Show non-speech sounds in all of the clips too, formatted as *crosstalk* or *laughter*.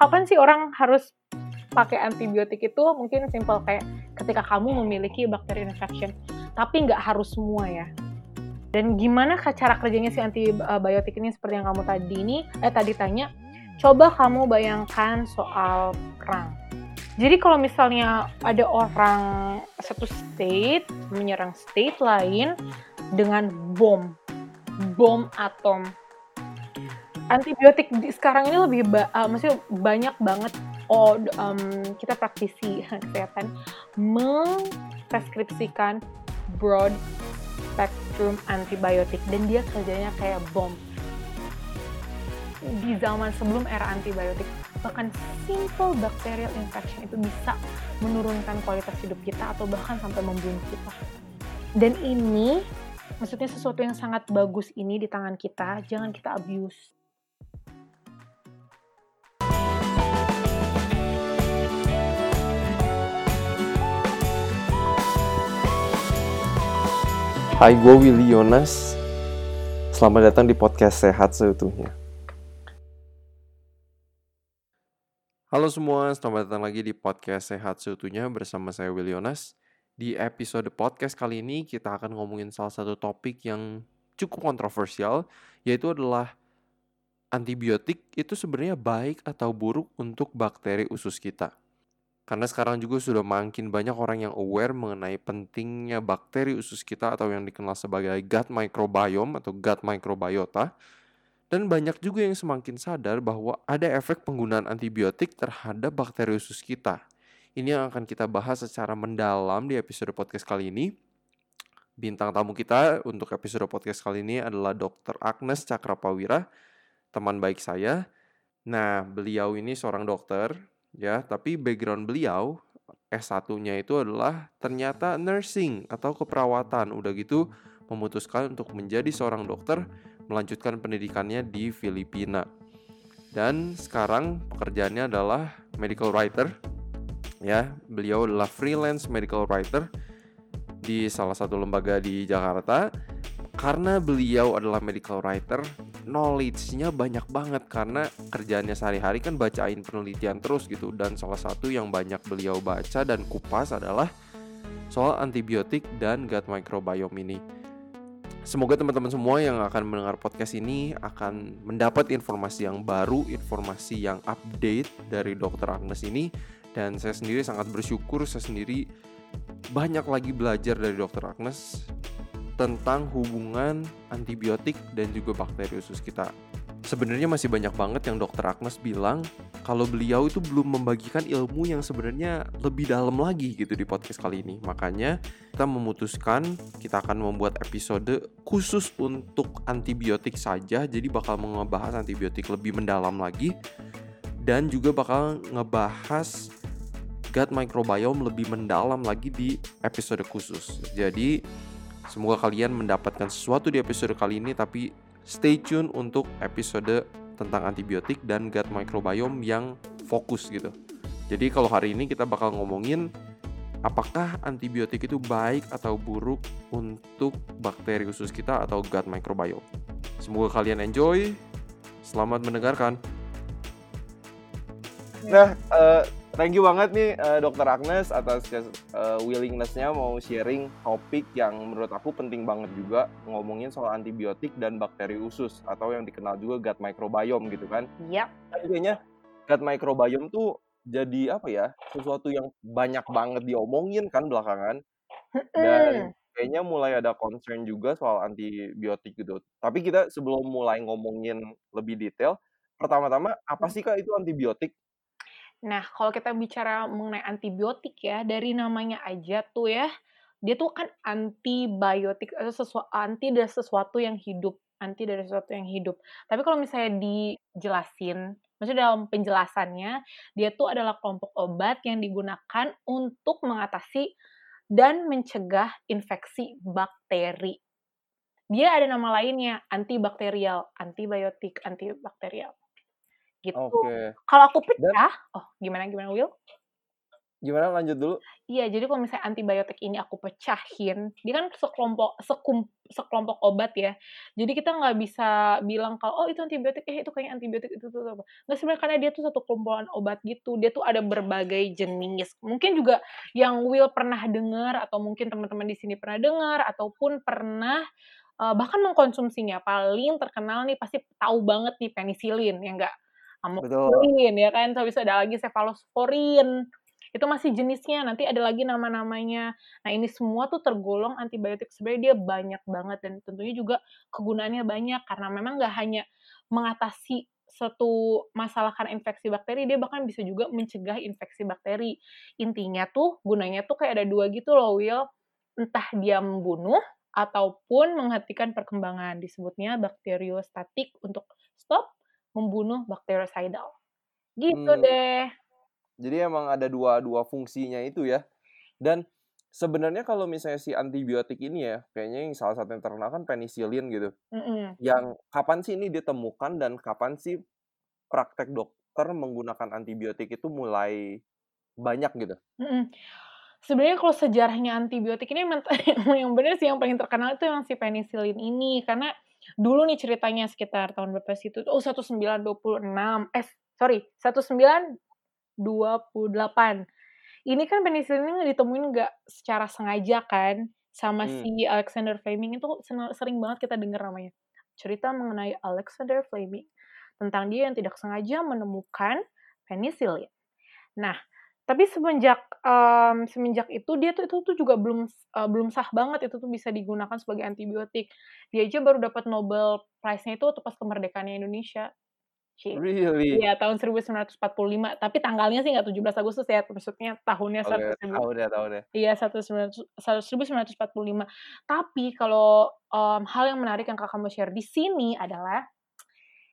kapan sih orang harus pakai antibiotik itu? Mungkin simple kayak ketika kamu memiliki bakteri infection. Tapi nggak harus semua ya. Dan gimana cara kerjanya si antibiotik ini seperti yang kamu tadi ini eh tadi tanya? Coba kamu bayangkan soal perang. Jadi kalau misalnya ada orang satu state menyerang state lain dengan bom. Bom atom antibiotik di, sekarang ini lebih ba uh, maksudnya banyak banget. Oh um, kita praktisi *laughs* kesehatan mempreskripsikan broad spectrum antibiotik. Dan dia kerjanya kayak bom. Di zaman sebelum era antibiotik bahkan simple bacterial infection itu bisa menurunkan kualitas hidup kita atau bahkan sampai membunuh kita. Dan ini maksudnya sesuatu yang sangat bagus ini di tangan kita jangan kita abuse Hai, gue Willy Yonas. Selamat datang di podcast Sehat Seutuhnya. Halo semua, selamat datang lagi di podcast Sehat Seutuhnya bersama saya Willy Yonas. Di episode podcast kali ini kita akan ngomongin salah satu topik yang cukup kontroversial, yaitu adalah antibiotik itu sebenarnya baik atau buruk untuk bakteri usus kita. Karena sekarang juga sudah makin banyak orang yang aware mengenai pentingnya bakteri usus kita atau yang dikenal sebagai gut microbiome atau gut microbiota. Dan banyak juga yang semakin sadar bahwa ada efek penggunaan antibiotik terhadap bakteri usus kita. Ini yang akan kita bahas secara mendalam di episode podcast kali ini. Bintang tamu kita untuk episode podcast kali ini adalah Dr. Agnes Cakrapawira, teman baik saya. Nah, beliau ini seorang dokter ya, tapi background beliau S1-nya itu adalah ternyata nursing atau keperawatan. Udah gitu memutuskan untuk menjadi seorang dokter, melanjutkan pendidikannya di Filipina. Dan sekarang pekerjaannya adalah medical writer. Ya, beliau adalah freelance medical writer di salah satu lembaga di Jakarta. Karena beliau adalah medical writer, knowledge-nya banyak banget karena kerjaannya sehari-hari kan bacain penelitian terus gitu dan salah satu yang banyak beliau baca dan kupas adalah soal antibiotik dan gut microbiome ini. Semoga teman-teman semua yang akan mendengar podcast ini akan mendapat informasi yang baru, informasi yang update dari Dr. Agnes ini dan saya sendiri sangat bersyukur saya sendiri banyak lagi belajar dari Dr. Agnes tentang hubungan antibiotik dan juga bakteri usus kita. Sebenarnya masih banyak banget yang dokter Agnes bilang kalau beliau itu belum membagikan ilmu yang sebenarnya lebih dalam lagi gitu di podcast kali ini. Makanya kita memutuskan kita akan membuat episode khusus untuk antibiotik saja. Jadi bakal ngebahas antibiotik lebih mendalam lagi dan juga bakal ngebahas gut microbiome lebih mendalam lagi di episode khusus. Jadi Semoga kalian mendapatkan sesuatu di episode kali ini tapi stay tune untuk episode tentang antibiotik dan gut microbiome yang fokus gitu. Jadi kalau hari ini kita bakal ngomongin apakah antibiotik itu baik atau buruk untuk bakteri usus kita atau gut microbiome. Semoga kalian enjoy. Selamat mendengarkan. Nah, uh, thank you banget nih uh, Dokter Agnes atas uh, willingnessnya mau sharing topik yang menurut aku penting banget juga ngomongin soal antibiotik dan bakteri usus atau yang dikenal juga gut microbiome gitu kan? Iya. Yep. Kayaknya gut microbiome tuh jadi apa ya sesuatu yang banyak banget diomongin kan belakangan dan kayaknya mulai ada concern juga soal antibiotik gitu. Tapi kita sebelum mulai ngomongin lebih detail, pertama-tama apa hmm. sih kak itu antibiotik? Nah, kalau kita bicara mengenai antibiotik ya, dari namanya aja tuh ya, dia tuh kan antibiotik atau sesuatu anti dari sesuatu yang hidup, anti dari sesuatu yang hidup. Tapi kalau misalnya dijelasin, maksudnya dalam penjelasannya, dia tuh adalah kelompok obat yang digunakan untuk mengatasi dan mencegah infeksi bakteri. Dia ada nama lainnya, antibakterial, antibiotik, antibakterial gitu. Okay. Kalau aku pecah, Dan, oh gimana gimana Will? Gimana lanjut dulu? Iya, jadi kalau misalnya antibiotik ini aku pecahin, dia kan sekelompok sekum sekelompok obat ya. Jadi kita nggak bisa bilang kalau, "Oh itu antibiotik, eh itu kayaknya antibiotik, itu tuh apa." Nggak sebenarnya karena dia tuh satu kumpulan obat gitu, dia tuh ada berbagai jenis. Mungkin juga yang Will pernah dengar atau mungkin teman-teman di sini pernah dengar ataupun pernah, eee, bahkan mengkonsumsinya. Paling terkenal nih pasti tahu banget nih penisilin, ya nggak? Amoxicillin ya kan, itu ada lagi cephalosporin. Itu masih jenisnya, nanti ada lagi nama-namanya. Nah, ini semua tuh tergolong antibiotik. Sebenarnya dia banyak banget dan tentunya juga kegunaannya banyak karena memang nggak hanya mengatasi satu masalah karena infeksi bakteri, dia bahkan bisa juga mencegah infeksi bakteri. Intinya tuh gunanya tuh kayak ada dua gitu loh, Will. Entah dia membunuh ataupun menghentikan perkembangan. Disebutnya bakteriostatik untuk stop membunuh bakteriocidal. Gitu Hmm. deh. Jadi emang ada dua dua fungsinya itu ya. Dan sebenarnya kalau misalnya si antibiotik ini ya, kayaknya yang salah satu yang terkenal kan penisilin gitu. Mhm. Yang kapan sih ini ditemukan dan kapan sih praktek dokter menggunakan antibiotik itu mulai banyak gitu? Mhm. Sebenarnya kalau sejarahnya antibiotik ini *laughs* yang bener sih yang paling terkenal itu yang si penisilin ini. Karena dulu nih ceritanya sekitar tahun berapa sih itu, oh 1926, eh sorry, 1928. Ini kan penisilin ini ditemuin nggak secara sengaja kan, sama Hmm. si Alexander Fleming itu sering banget kita dengar namanya. Cerita mengenai Alexander Fleming, tentang dia yang tidak sengaja menemukan penisilin. Nah, tapi semenjak, mmm, semenjak itu dia tuh itu tuh juga belum eee, belum sah banget itu tuh bisa digunakan sebagai antibiotik. Dia aja baru dapat Nobel Prize-nya itu waktu pas kemerdekaannya Indonesia. Really? Iya, tahun 1945, tapi tanggalnya sih nggak 17 Agustus ya, maksudnya tahunnya seratus ribu tahu deh tahu deh. iya, satu sembilan ratus satu 1945. Tapi kalau, mmm, hal yang menarik yang Kakak mau share di sini adalah,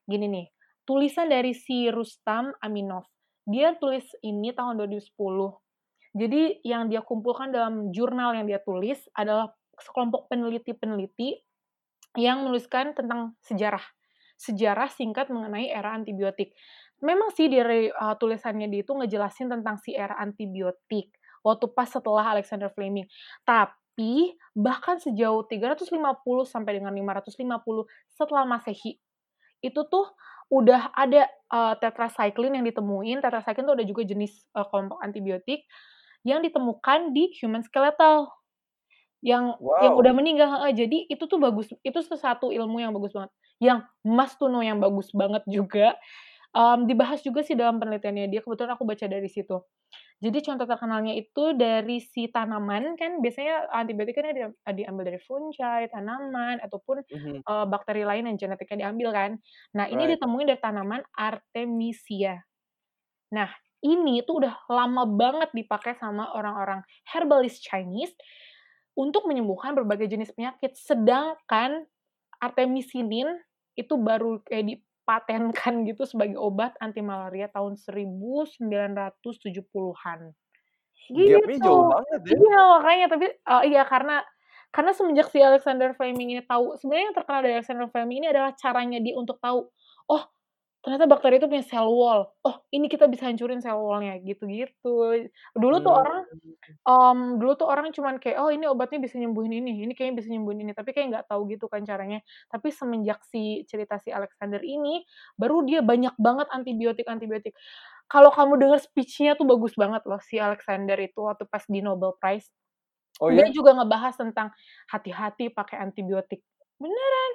gini nih, tulisan dari si Rustam Aminov. Dia tulis ini tahun 2010. Jadi yang dia kumpulkan dalam jurnal yang dia tulis adalah sekelompok peneliti-peneliti yang menuliskan tentang sejarah. Sejarah singkat mengenai era antibiotik. Memang sih dari, eee, tulisannya dia itu ngejelasin tentang si era antibiotik, waktu pas setelah Alexander Fleming. Tapi, bahkan sejauh 350 sampai dengan 550 setelah Masehi, itu tuh udah ada, eee, tetracycline yang ditemuin, tetracycline itu ada juga jenis, eee, kelompok antibiotik yang ditemukan di human skeletal. Yang yang udah Wow. meninggal jadi itu tuh bagus, itu sesuatu ilmu yang bagus banget. Yang must to know yang bagus banget juga, mmm, dibahas juga sih dalam penelitiannya dia, kebetulan aku baca dari situ. Jadi contoh terkenalnya itu dari si tanaman, kan biasanya antibiotik kan dia diambil dari fungi, tanaman, ataupun, Mhm. eee, bakteri lain yang genetiknya diambil kan. Nah, ini Right. ditemuin dari tanaman Artemisia. Nah, ini tuh udah lama banget dipakai sama orang-orang herbalist Chinese untuk menyembuhkan berbagai jenis penyakit. Sedangkan artemisinin itu baru kayak dipatenkan *laughs* gitu sebagai obat anti malaria tahun 1970-an. Gap-nya Gitu. jauh banget ya. Iya, makanya tapi eee, iya karena karena semenjak si Alexander Fleming ini tahu sebenarnya yang terkenal dari Alexander Fleming ini adalah caranya dia untuk tahu, "Oh, ternyata bakteri itu punya cell wall. Oh, ini kita bisa hancurin cell wall-nya." Gitu-gitu. Dulu tuh Mmm. orang mmm, dulu tuh orang cuman kayak, "Oh, ini obatnya bisa nyembuhin ini, ini kayaknya bisa nyembuhin ini." Tapi kayak nggak tahu gitu kan caranya. Tapi semenjak si cerita si Alexander ini, baru dia banyak banget antibiotik-antibiotik. Kalau kamu denger speech-nya tuh bagus banget loh si Alexander itu waktu pas di Nobel Prize. Oh Dia ya? juga ngebahas tentang hati-hati pakai antibiotik. Beneran,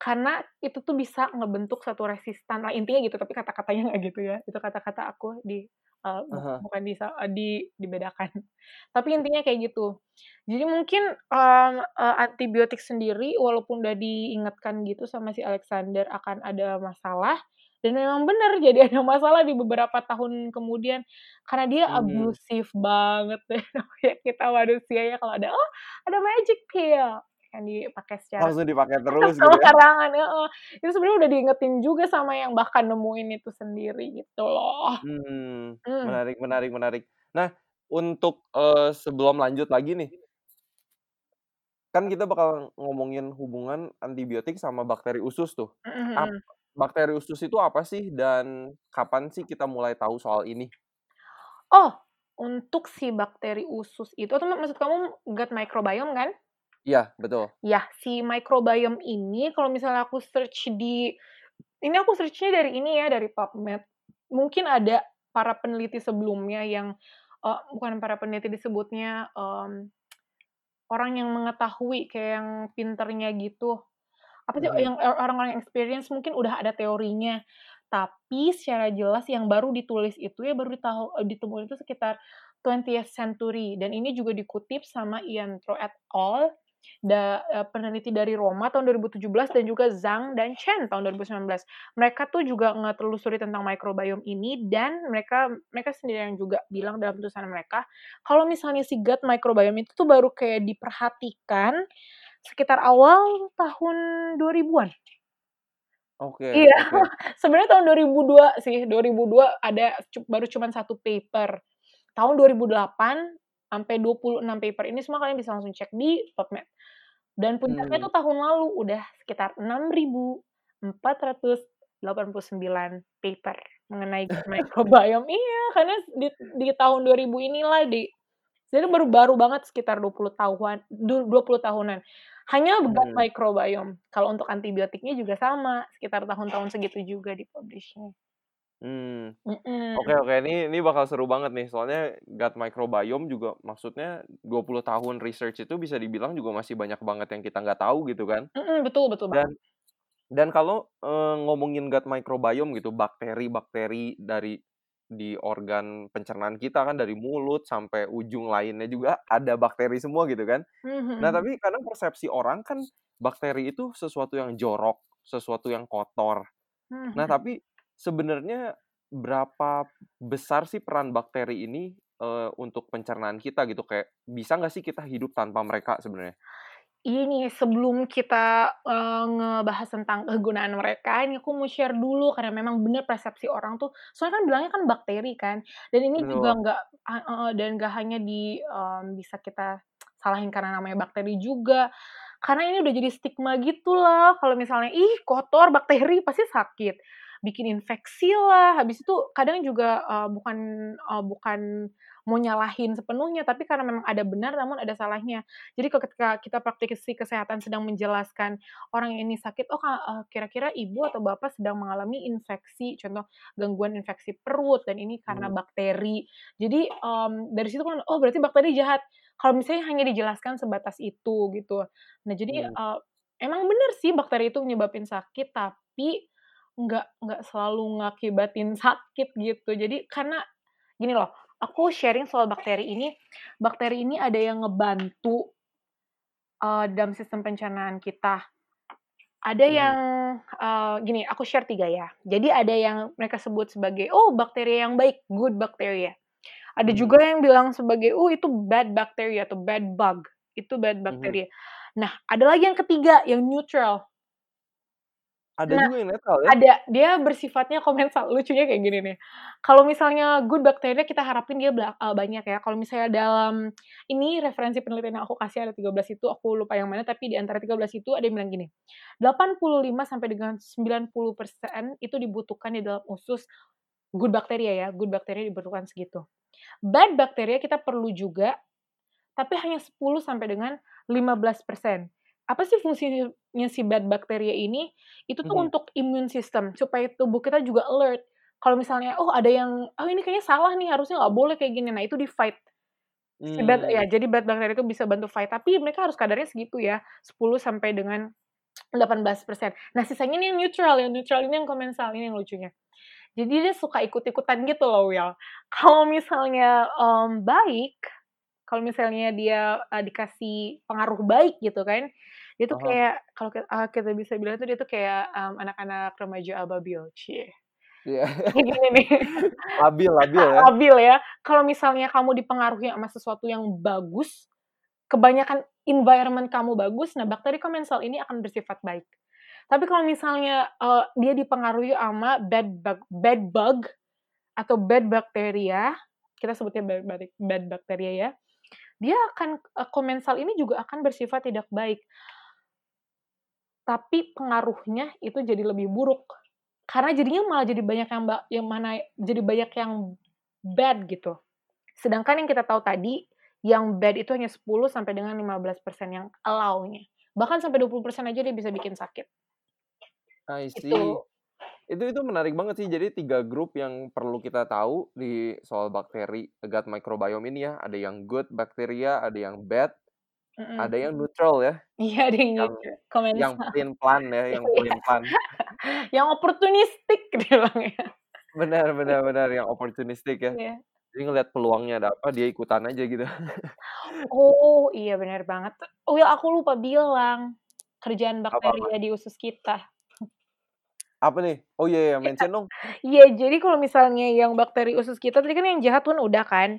karena itu tuh bisa ngebentuk satu resistan lah, intinya gitu, tapi kata-katanya nggak gitu ya. Itu kata-kata aku di bu Heeh. bukan disa eee, di dibedakan. *laughs* Tapi intinya kayak gitu. Jadi mungkin, mmm, eee, antibiotik sendiri walaupun udah diingatkan gitu sama si Alexander akan ada masalah, dan memang bener *laughs* jadi ada masalah di beberapa tahun kemudian. Karena dia Mhm. abusive banget *laughs* namanya kita manusia ya kalau ada, "Oh, ada magic pill," yang dipakai secara Langsung dipakai *laughs* terus gitu ya? sembarangan heeh. Itu sebenarnya udah diingetin juga sama yang bahkan nemuin itu sendiri gitu loh. Mmm, Mmm. menarik menarik menarik. Nah, untuk, eee, sebelum lanjut lagi nih kan kita bakal ngomongin hubungan antibiotik sama bakteri usus tuh. Mhm Ap mhm. bakteri usus itu apa sih dan kapan sih kita mulai tahu soal ini? Oh, untuk si bakteri usus itu atau maksud kamu gut microbiome kan? Iya, betul. Ya, si microbiome ini kalau misalnya aku search di ini aku search-nya dari ini ya, dari PubMed. Mungkin ada para peneliti sebelumnya yang uh, bukan para peneliti disebutnya um, orang yang mengetahui kayak yang pinternya gitu. Apa sih yang orang-orang yang experience mungkin udah ada teorinya. Tapi secara jelas yang baru ditulis itu ya baru ditahu, ditemukan itu sekitar 20th century dan ini juga dikutip sama Ian Tro et al da, uh, peneliti dari Roma tahun 2017 dan juga Zhang dan Chen tahun 2019. Mereka tuh juga ngetelusuri tentang microbiome ini dan mereka mereka sendiri yang juga bilang dalam tulisan mereka kalau misalnya si gut microbiome itu tuh baru kayak diperhatikan sekitar awal tahun 2000-an. Oke Iya, oke. *laughs* sebenarnya tahun 2002 sih, 2002 ada baru cuman 1 paper. Tahun 2008 sampai 26 paper, ini semua kalian bisa langsung cek di PubMed. Dan puncaknya tuh tahun lalu udah sekitar 6.489 paper mengenai gut *laughs* microbiome. Iya, karena di di tahun 2000 inilah di jadi baru-baru banget sekitar 20 tahuan du 20 tahunan. Hanya gut Mhm. microbiome. Kalau untuk antibiotiknya juga sama, sekitar tahun-tahun segitu juga di-publish-nya. Mmm. Mhm. Oke oke, ini ini bakal seru banget nih, soalnya gut microbiome juga maksudnya 20 tahun research itu bisa dibilang juga masih banyak banget yang kita nggak tahu gitu kan. Mhm, betul betul Dan banget. dan kalau, eee, ngomongin gut microbiome gitu, bakteri-bakteri dari di organ pencernaan kita kan dari mulut sampai ujung lainnya juga ada bakteri semua gitu kan. Mhm Nah, mhm. tapi kadang persepsi orang kan bakteri itu sesuatu yang jorok, sesuatu yang kotor. Mhm Nah, mhm. tapi sebenarnya berapa besar sih peran bakteri ini, eee, untuk pencernaan kita gitu? Kayak bisa nggak sih kita hidup tanpa mereka sebenarnya? Ini sebelum kita, eee, ngebahas tentang kegunaan mereka, ini aku mau share dulu karena memang bener persepsi orang tuh soalnya kan bilangnya kan bakteri kan, dan ini juga Betul. nggak a heeh, dan nggak hanya di, mmm, bisa kita salahin karena namanya bakteri juga. Karena ini udah jadi stigma gitu lah, kalau misalnya, "Ih kotor, bakteri, pasti sakit." Bikin infeksi lah, habis itu kadang juga, eee, bukan eee, bukan mau nyalahin sepenuhnya, tapi karena memang ada benar namun ada salahnya. Jadi ketika kita praktisi kesehatan sedang menjelaskan orang ini sakit, "Oh, kira-kira ibu atau bapak sedang mengalami infeksi," contoh gangguan infeksi perut dan ini karena Mhm. bakteri. Jadi, mmm, dari situ kan, oh berarti bakteri jahat. Kalau misalnya hanya dijelaskan sebatas itu gitu. Nah jadi, eee, emang bener sih bakteri itu nyebabin sakit, tapi nggak nggak selalu ngakibatin sakit gitu. Jadi karena gini loh, aku sharing soal bakteri ini, bakteri ini ada yang ngebantu eee, dalam sistem pencernaan kita. Ada Mhm. yang, eee, gini, aku share 3 ya. Jadi ada yang mereka sebut sebagai, "Oh bakteri yang baik, good bacteria." Ada Mhm. juga yang bilang sebagai, "Oh itu bad bacteria atau bad bug, itu bad Mhm. bacteria." Nah, ada lagi yang ketiga, yang neutral. Ada Nah, juga yang netral ya? ada. Dia bersifatnya komensal. Lucunya kayak gini nih, kalau misalnya good bacteria kita harapin dia eee, banyak ya. Kalau misalnya dalam ini referensi penelitian yang aku kasih ada 13 itu, aku lupa yang mana, tapi di antara 13 itu ada yang bilang gini, 85 sampai dengan 90% itu dibutuhkan di dalam usus good bacteria ya, good bacteria dibutuhkan segitu. Bad bacteria kita perlu juga, tapi hanya 10 sampai dengan 15%. Apa sih fungsinya si bad bacteria ini? Itu tuh Mhm. untuk immune system, supaya tubuh kita juga alert. Kalau misalnya, oh ada yang, "Oh ini kayaknya salah nih, harusnya nggak boleh kayak gini." Nah itu di-fight. Si bad ya, Mmm. jadi bad bacteria itu bisa bantu fight, tapi mereka harus kadarnya segitu ya, 10 sampai dengan 18%. Nah sisanya ini yang neutral, yang neutral ini yang komensal, ini yang lucunya. Jadi dia suka ikut-ikutan gitu loh, Will. Kalau misalnya, mmm, baik, kalau misalnya dia, eee, dikasih pengaruh baik gitu kan, dia tuh hah. kayak kalau ki eee, kita bisa bilang tuh dia tuh kayak, mmm, anak-anak remaja ababil, cie. Iya. Kayak gini nih, *laughs* Labil labil ya? labil ya. Kalau misalnya kamu dipengaruhi sama sesuatu yang bagus, kebanyakan environment kamu bagus, nah bakteri komensal ini akan bersifat baik. Tapi kalau misalnya, eee, dia dipengaruhi sama bad bug bad bug atau bad bacteria, kita sebutnya bad bad bacteria ya, dia akan eee, komensal ini juga akan bersifat tidak baik. Tapi pengaruhnya itu jadi lebih buruk. Karena jadinya malah jadi banyak yang yang mana jadi banyak yang bad gitu. Sedangkan yang kita tahu tadi, yang bad itu hanya 10 sampai dengan 15% yang allow-nya. Bahkan sampai 20% aja dia bisa bikin sakit. I see. Itu. Itu itu menarik banget sih. Jadi tiga grup yang perlu kita tahu di soal bakteri gut microbiome ini ya. Ada yang good bakteria, ada yang bad, Mhm. ada yang neutral ya. Iya, ada yang Yang neutral, yang plain plan ya, *laughs* yang Iya. plain plan. *laughs* Yang opportunistic *laughs* dia bilangnya. Benar benar benar, yang opportunistic ya. Iya. Jadi ngelihat peluangnya ada apa, dia ikutan aja gitu. Oh, iya benar banget. Will, aku lupa bilang, kerjaan Apa apa? bakteria di usus kita. Apa nih? Oh iya iya, Iya. mention dong. Iya, jadi kalau misalnya yang bakteri usus kita tadi kan yang jahat kan udah kan,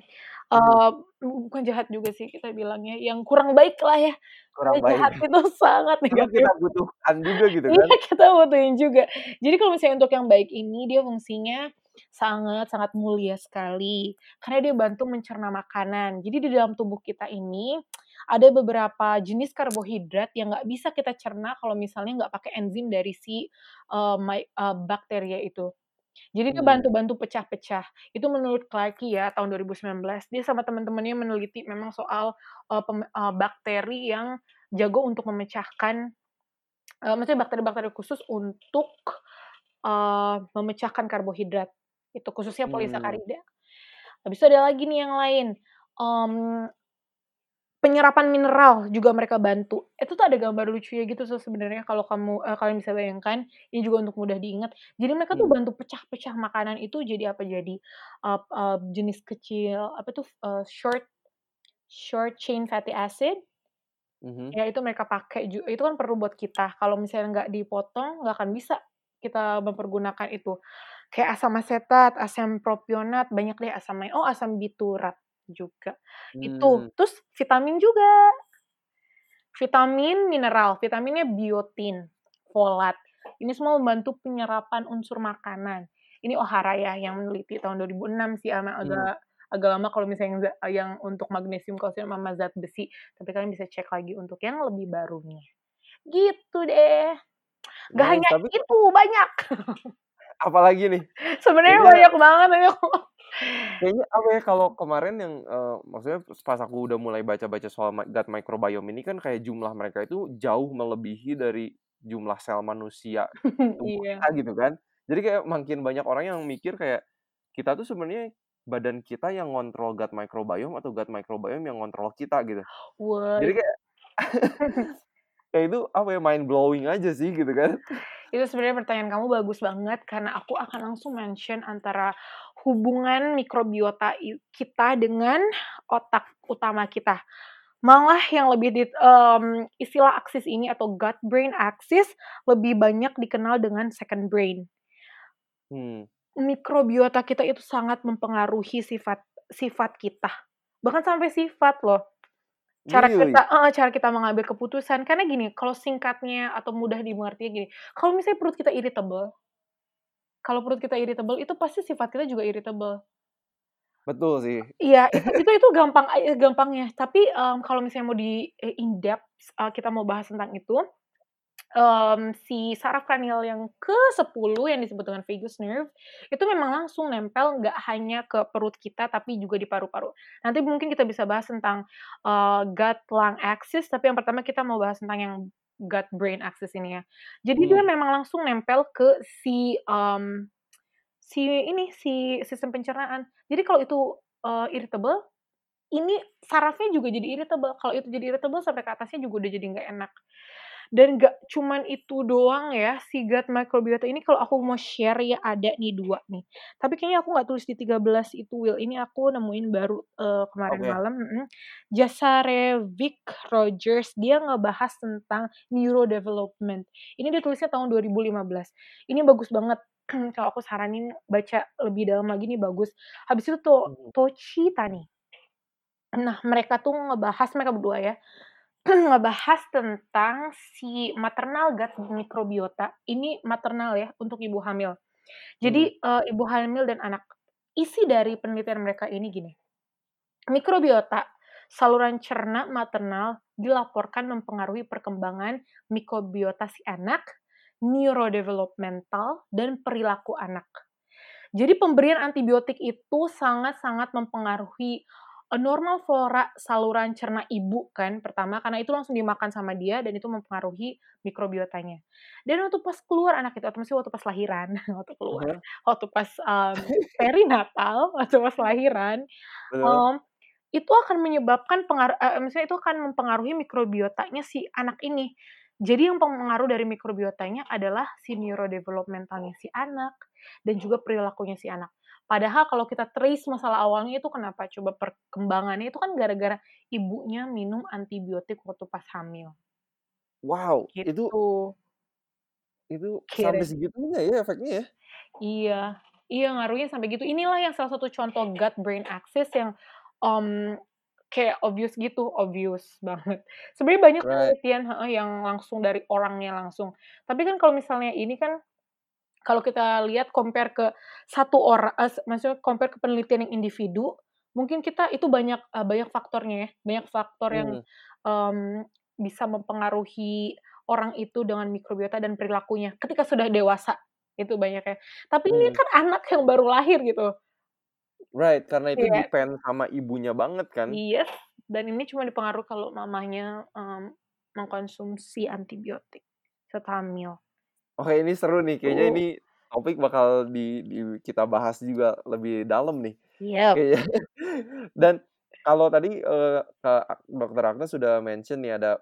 Eee, bukan jahat juga sih kita bilangnya, yang kurang baik lah ya. Kurang baik. jahat itu sangat Cuma negatif. kita butuhkan juga gitu Iya, kan. kita butuhin juga. Jadi kalau misalnya untuk yang baik ini, dia fungsinya sangat sangat mulia sekali, karena dia bantu mencerna makanan. Jadi di dalam tubuh kita ini, ada beberapa jenis karbohidrat yang nggak bisa kita cerna kalau misalnya nggak pakai enzim dari si, eee, my eee, bakteria itu. Jadi dia Hmm. bantu-bantu pecah-pecah. Itu menurut Clarke ya, tahun 2019, dia sama teman-temannya meneliti memang soal, eee, pem eee, bakteri yang jago untuk memecahkan eee, maksudnya bakteri-bakteri khusus untuk, eee, memecahkan karbohidrat. Itu khususnya Hmm. polisakarida. Habis itu ada lagi nih yang lain, mmm penyerapan mineral juga mereka bantu. Itu tuh ada gambar lucunya gitu tuh sebenarnya kalau kamu eee, kalian bisa bayangkan, ini juga untuk mudah diingat. Jadi mereka tuh Hmm. bantu pecah-pecah makanan itu jadi apa, jadi, eee eee, jenis kecil, apa tuh, eee, short short chain fatty acid. Mhm. Ya itu mereka pakai ju itu kan perlu buat kita, kalau misalnya nggak dipotong, nggak akan bisa kita mempergunakan itu. Kayak asam asetat, asam propionat, banyak deh asam. Oh, asam biturat juga. Itu. Hmm. Terus vitamin juga. Vitamin, mineral. Vitaminnya biotin, folat. Ini semua membantu penyerapan unsur makanan. Ini Ohara ya yang meneliti tahun 2006 sih, ama Hmm. agak agak lama kalau misalnya yang yang untuk magnesium, kalsium, sama zat besi. Tapi kalian bisa cek lagi untuk yang lebih barunya. Gitu deh. Nggak Nice, hanya tapi itu, banyak. *laughs* Apalagi nih? Sebenarnya banyak banget ini aku. Kayaknya apa ya, kalau kemarin yang, eee, maksudnya pas aku udah mulai baca-baca soal gut microbiome ini kan kayak jumlah mereka itu jauh melebihi dari jumlah sel manusia *laughs* tubuh Iya. kita gitu kan. Jadi kayak makin banyak orang yang mikir kayak, kita tuh sebenarnya badan kita yang ngontrol gut microbiome atau gut microbiome yang ngontrol kita gitu. Wah. Jadi kayak *laughs* kayak itu apa ya, mind blowing aja sih gitu kan. Itu sebenarnya pertanyaan kamu bagus banget, karena aku akan langsung mention antara hubungan mikrobiota kita dengan otak utama kita. Malah yang lebih di mmm, istilah aksis ini atau gut brain axis lebih banyak dikenal dengan second brain. Hmm. Mikrobiota kita itu sangat mempengaruhi sifat sifat kita. Bahkan sampai sifat loh. Cara Really? kita heeh, cara kita mengambil keputusan. Karena gini, kalau singkatnya atau mudah dimengertinya gini, kalau misalnya perut kita irritable kalau perut kita irritable, itu pasti sifat kita juga irritable. Betul sih. Iya, itu itu itu gampang a gampangnya. Tapi, mmm, kalau misalnya mau di e in depth, eee, kita mau bahas tentang itu, mmm, si saraf kranial yang ke-10 yang disebut dengan vagus nerve, itu memang langsung nempel nggak hanya ke perut kita, tapi juga di paru-paru. Nanti mungkin kita bisa bahas tentang, eee, gut lung axis, tapi yang pertama kita mau bahas tentang yang gut brain axis ini ya. Jadi dia Hmm. memang langsung nempel ke si, mmm, si ini, si sistem pencernaan. Jadi kalau itu, eee, irritable, ini sarafnya juga jadi irritable. Kalau itu jadi irritable sampai ke atasnya juga udah jadi nggak enak. Dan nggak cuman itu doang ya, si gut microbiota ini kalau aku mau share ya ada nih 2 nih. Tapi kayaknya aku nggak tulis di 13 itu, Will. Ini aku nemuin baru, eee, kemarin Oke. malam mhm. Jasarevic Rogers, dia ngebahas tentang neurodevelopment. Ini dia tulisnya tahun 2015. Ini bagus banget. *clears throat* Kalau aku saranin baca lebih dalam lagi nih bagus. Habis itu to Mhm. Tochi Tani. Nah, mereka tuh ngebahas mereka berdua ya, *clears throat* ngebahas tentang si maternal gut microbiota. Ini maternal ya, untuk ibu hamil. Hmm. Jadi, eee, ibu hamil dan anak. Isi dari penelitian mereka ini gini, mikrobiota saluran cerna maternal dilaporkan mempengaruhi perkembangan mikrobiota si anak, neurodevelopmental, dan perilaku anak. Jadi pemberian antibiotik itu sangat-sangat mempengaruhi normal flora saluran cerna ibu kan pertama, karena itu langsung dimakan sama dia dan itu mempengaruhi mikrobiotanya. Dan waktu pas keluar anak itu, atau maksudnya waktu pas lahiran, *laughs* waktu keluar, hah. waktu pas, mmm, perinatal, *laughs* waktu pas lahiran, mmm, itu akan menyebabkan pengaru eee, maksudnya itu akan mempengaruhi mikrobiotanya si anak ini. Jadi yang pengaruh dari mikrobiotanya adalah si neurodevelopmental-nya si anak, dan juga perilakunya si anak. Padahal kalau kita trace masalah awalnya itu kenapa coba perkembangannya itu kan gara-gara ibunya minum antibiotik waktu pas hamil. Wow, itu Gitu. itu sampai Kira segitunya ya efeknya ya? Iya. Iya ngaruhnya sampai gitu. Inilah yang salah satu contoh gut brain axis yang, mmm, kayak obvious gitu, obvious banget. Sebenarnya banyak Right. penelitian yang langsung dari orangnya langsung. Tapi kan kalau misalnya ini kan, kalau kita lihat compare ke satu ora eee, s maksudnya compare ke penelitian yang individu, mungkin kita itu banyak, eee, banyak faktornya ya, banyak faktor yang, Mmm. mmm, bisa mempengaruhi orang itu dengan mikrobiota dan perilakunya ketika sudah dewasa, itu banyaknya. Tapi ini Mmm. kan anak yang baru lahir gitu. Right, karena itu Iya. depend sama ibunya banget kan? Yes, dan ini cuma dipengaruhi kalau mamanya, mmm, mengkonsumsi antibiotik saat hamil. Oke, ini seru nih, kayaknya Tuh. ini topik bakal di di kita bahas juga lebih dalam nih, Yap. kayaknya. *laughs* Dan kalau tadi, ak Dokter Agnes sudah mention nih ada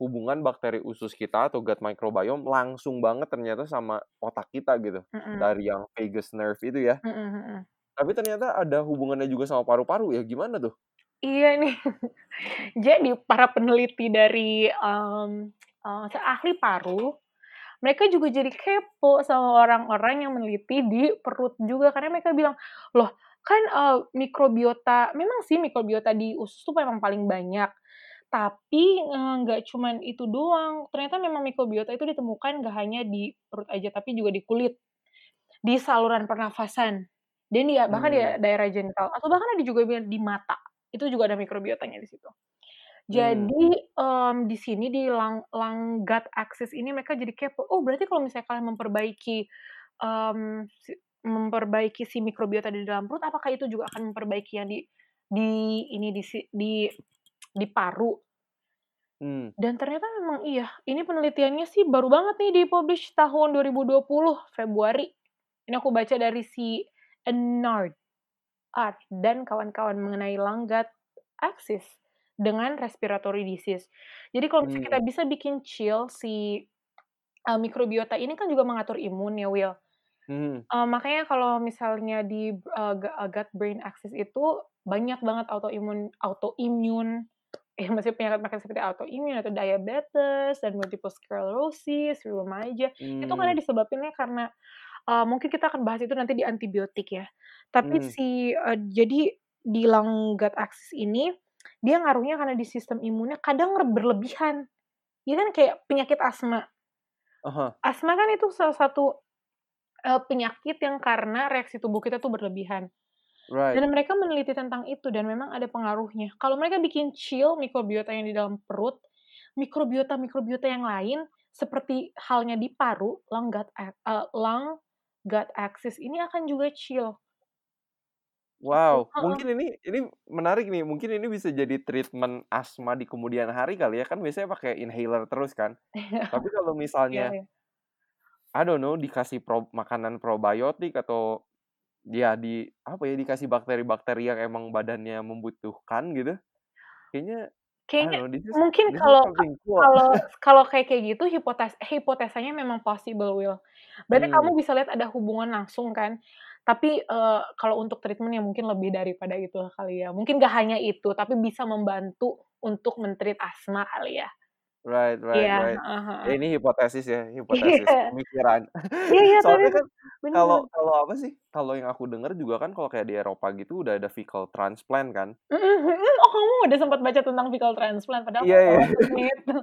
hubungan bakteri usus kita atau gut microbiome langsung banget ternyata sama otak kita gitu, Mhm. dari yang vagus nerve itu ya. Mhm mhm. Tapi ternyata ada hubungannya juga sama paru-paru ya, gimana tuh? Iya nih. *laughs* Jadi para peneliti dari, mmm, eee, se ahli paru, mereka juga jadi kepo sama orang-orang yang meneliti di perut juga, karena mereka bilang, "Loh kan, eee, mikrobiota" memang sih mikrobiota di usus tuh memang paling banyak, tapi, nggak cuman itu doang, ternyata memang mikrobiota itu ditemukan nggak hanya di perut aja, tapi juga di kulit, di saluran pernafasan, dan di bahkan di Mmm. daerah genital, atau bahkan ada juga di mata, itu juga ada mikrobiotanya di situ. Mmm. Jadi, mmm, di sini di lung gut axis ini mereka jadi kepo, "Oh berarti kalau misalnya kalian memperbaiki, mmm, si memperbaiki si mikrobiota di dalam perut, apakah itu juga akan memperbaiki yang di di ini, di di di paru?" Mmm. Dan ternyata memang iya, ini penelitiannya sih baru banget nih di-publish tahun 2020 Februari. Ini aku baca dari si Ennard Art dan kawan-kawan mengenai lung gut axis dengan respiratory disease. Jadi kalau misalnya kita Mmm. bisa bikin chill si, eee, mikrobiota ini kan juga mengatur imun ya, Will. Mhm. Eee, makanya kalau misalnya di, eee, gut brain axis itu banyak banget autoimun autoimmune *laughs* ya maksudnya penyakit-penyakit seperti autoimun atau diabetes dan multiple sclerosis di remaja, itu karena disebabinnya karena, eee, mungkin kita akan bahas itu nanti di antibiotik ya. Tapi Mmm. si eee, jadi di lung gut axis ini, dia ngaruhnya karena di sistem imunnya kadang ber berlebihan. Dia kan kayak penyakit asma. Hah. Asma kan itu salah satu, eee, penyakit yang karena reaksi tubuh kita tuh berlebihan. Right. Dan mereka meneliti tentang itu dan memang ada pengaruhnya. Kalau mereka bikin chill mikrobiota yang di dalam perut, mikrobiota-mikrobiota yang lain seperti halnya di paru, lung gut eee, lung gut axis ini akan juga chill. Wow, mungkin ini ini menarik nih, mungkin ini bisa jadi treatment asma di kemudian hari kali ya, kan biasanya pakai inhaler terus kan. Iya. Tapi kalau *laughs* Iya misalnya iya. I don't know, dikasih prob makanan probiotik atau ya di apa ya, dikasih bakteri-bakteri yang emang badannya membutuhkan gitu, kayaknya Kayaknya know, is mungkin kalau cool. kalau *laughs* kalau kayak kayak gitu hipotes hipotesanya memang possible, Will. Berarti kamu Mmm. bisa lihat ada hubungan langsung kan. Tapi, eee, kalau untuk treatment ya mungkin lebih daripada itu kali ya. Mungkin nggak hanya itu, tapi bisa membantu untuk men-treat asma kali ya. Right right Iya, right. heeh Ya ini hipotesis ya, *laughs* hipotesis, Iya. pemikiran. Iya iya, *laughs* tapi Soalnya itu kan kalau bener. kalau apa sih, kalau yang aku denger juga kan kalau kayak di Eropa gitu udah ada fecal transplant kan. Mhm mhm. Oh kamu udah sempat baca tentang fecal transplant, padahal takut nih itu.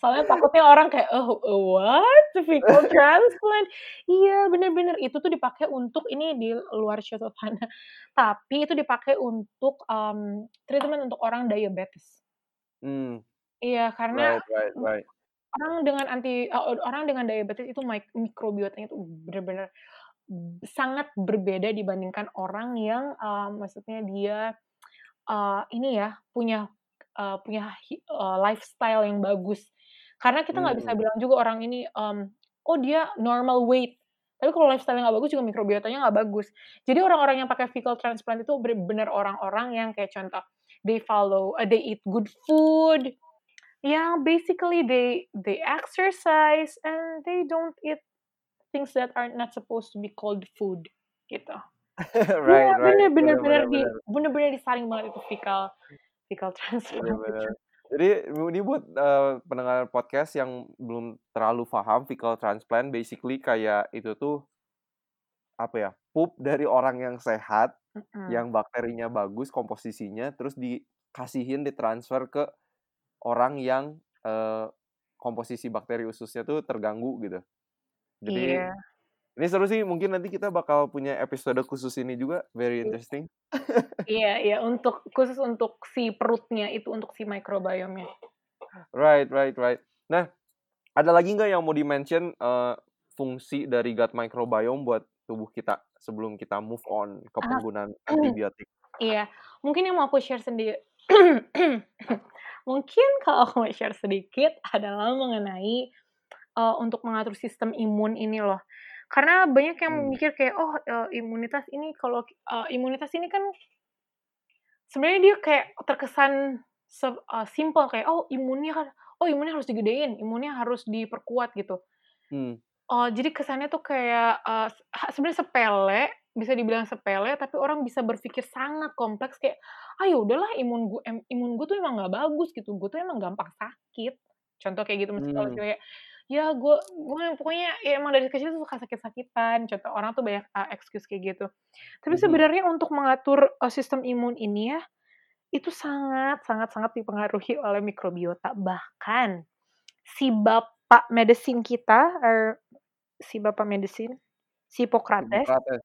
Soalnya takutnya orang kayak, "Eh, eee, what? Fecal transplant?" Iya, bener bener, itu tuh dipakai untuk ini di luar suatu tanah, *laughs* tapi itu dipakai untuk, mmm, treatment untuk orang diabetes. Mmm. Iya, karena Right right right. orang dengan anti orang dengan diabetes itu mik mikrobiotanya tuh bener-bener sangat berbeda dibandingkan orang yang, eee, maksudnya dia, eee, ini ya, punya, eee, punya eee, lifestyle yang bagus. Karena kita nggak bisa Mmm. bilang juga orang ini, mmm, "Oh dia normal weight," tapi kalau lifestyle-nya nggak bagus juga mikrobiotanya nggak bagus. Jadi orang-orang yang pakai fecal transplant itu bener-bener orang-orang yang kayak contoh, they follow eee, they eat good food, yang basically they they exercise, and they don't eat things that are not supposed to be called food, gitu. Right *laughs* Iya, right, bener bener bener bener bener di bener. bener-bener disaring banget itu fecal fecal Bener transplant bener. Jadi ini buat, eee, pendengar podcast yang belum terlalu paham fecal transplant basically kayak itu tuh apa ya, pup dari orang yang sehat, Mhm. yang bakterinya bagus komposisinya, terus dikasihin, ditransfer ke orang yang, eee, komposisi bakteri ususnya tuh terganggu gitu. Jadi, Iya. ini seru sih mungkin nanti kita bakal punya episode khusus ini juga, very Iya. interesting. Iya iya, untuk khusus untuk si perutnya itu, untuk si microbiome-nya. Right right right. Nah, ada lagi nggak yang mau di-mention, eee, fungsi dari gut microbiome buat tubuh kita sebelum kita move on ke Ah, penggunaan *clears throat* antibiotik? iya, mungkin yang mau aku share sendi *clears throat* mungkin *laughs* kalau aku mau share sedikit adalah mengenai, eee, untuk mengatur sistem imun ini loh. Karena banyak yang Mmm. mikir kayak, "Oh, eee, imunitas ini kalau eee, imunitas ini kan" sebenarnya dia kayak terkesan se eee, simpel kayak, "Oh imunnya kan oh imunnya harus digedein, imunnya harus diperkuat," gitu. Mmm. Oh, jadi kesannya tuh kayak, ha sebenarnya sepele, bisa dibilang sepele, tapi orang bisa berpikir sangat kompleks kayak, "Ah, ya udahlah imun gu em imun gue tuh emang nggak bagus gitu, gue tuh emang gampang sakit." Contoh kayak gitu, misalnya Mmm. kayak, "Ya gue gue pokoknya ya emang dari kecil tuh suka sakit-sakitan." Contoh orang tuh banyak, eee, excuse kayak gitu. Tapi Mhm. sebenarnya untuk mengatur, eee, sistem imun ini ya, itu sangat sangat sangat dipengaruhi oleh mikrobiota. Bahkan si bapak medicine kita, er si bapak medicine, si Hippocrates Hippocrates.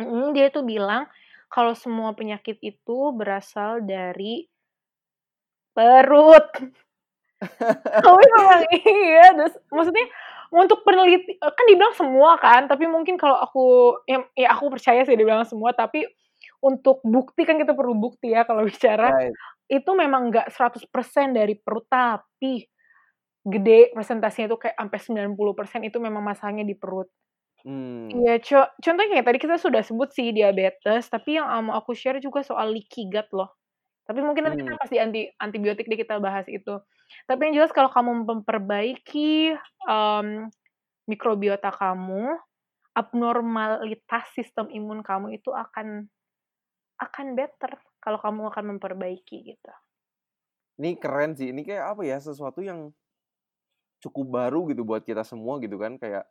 mhm, dia tuh bilang kalau semua penyakit itu berasal dari perut. *laughs* Tapi memang iya, terus maksudnya untuk peneliti eee, kan dibilang semua kan, tapi mungkin kalau aku ya ya aku percaya sih dibilang semua, tapi untuk bukti kan kita perlu bukti ya kalau bicara, Right. itu memang nggak 100% dari perut, tapi gede persentasinya itu kayak ampe 90% itu memang masalahnya di perut. Mmm. Iya, co contohnya kayak tadi kita sudah sebut sih diabetes, tapi yang, mau aku share juga soal leaky gut loh. Tapi mungkin nanti kita Mmm. pas di anti antibiotik deh kita bahas itu. Tapi yang jelas kalau kamu memperbaiki, mmm, mikrobiota kamu, abnormalitas sistem imun kamu itu akan akan better kalau kamu akan memperbaiki gitu. Ini keren sih, ini kayak apa ya, sesuatu yang cukup baru gitu buat kita semua gitu kan, kayak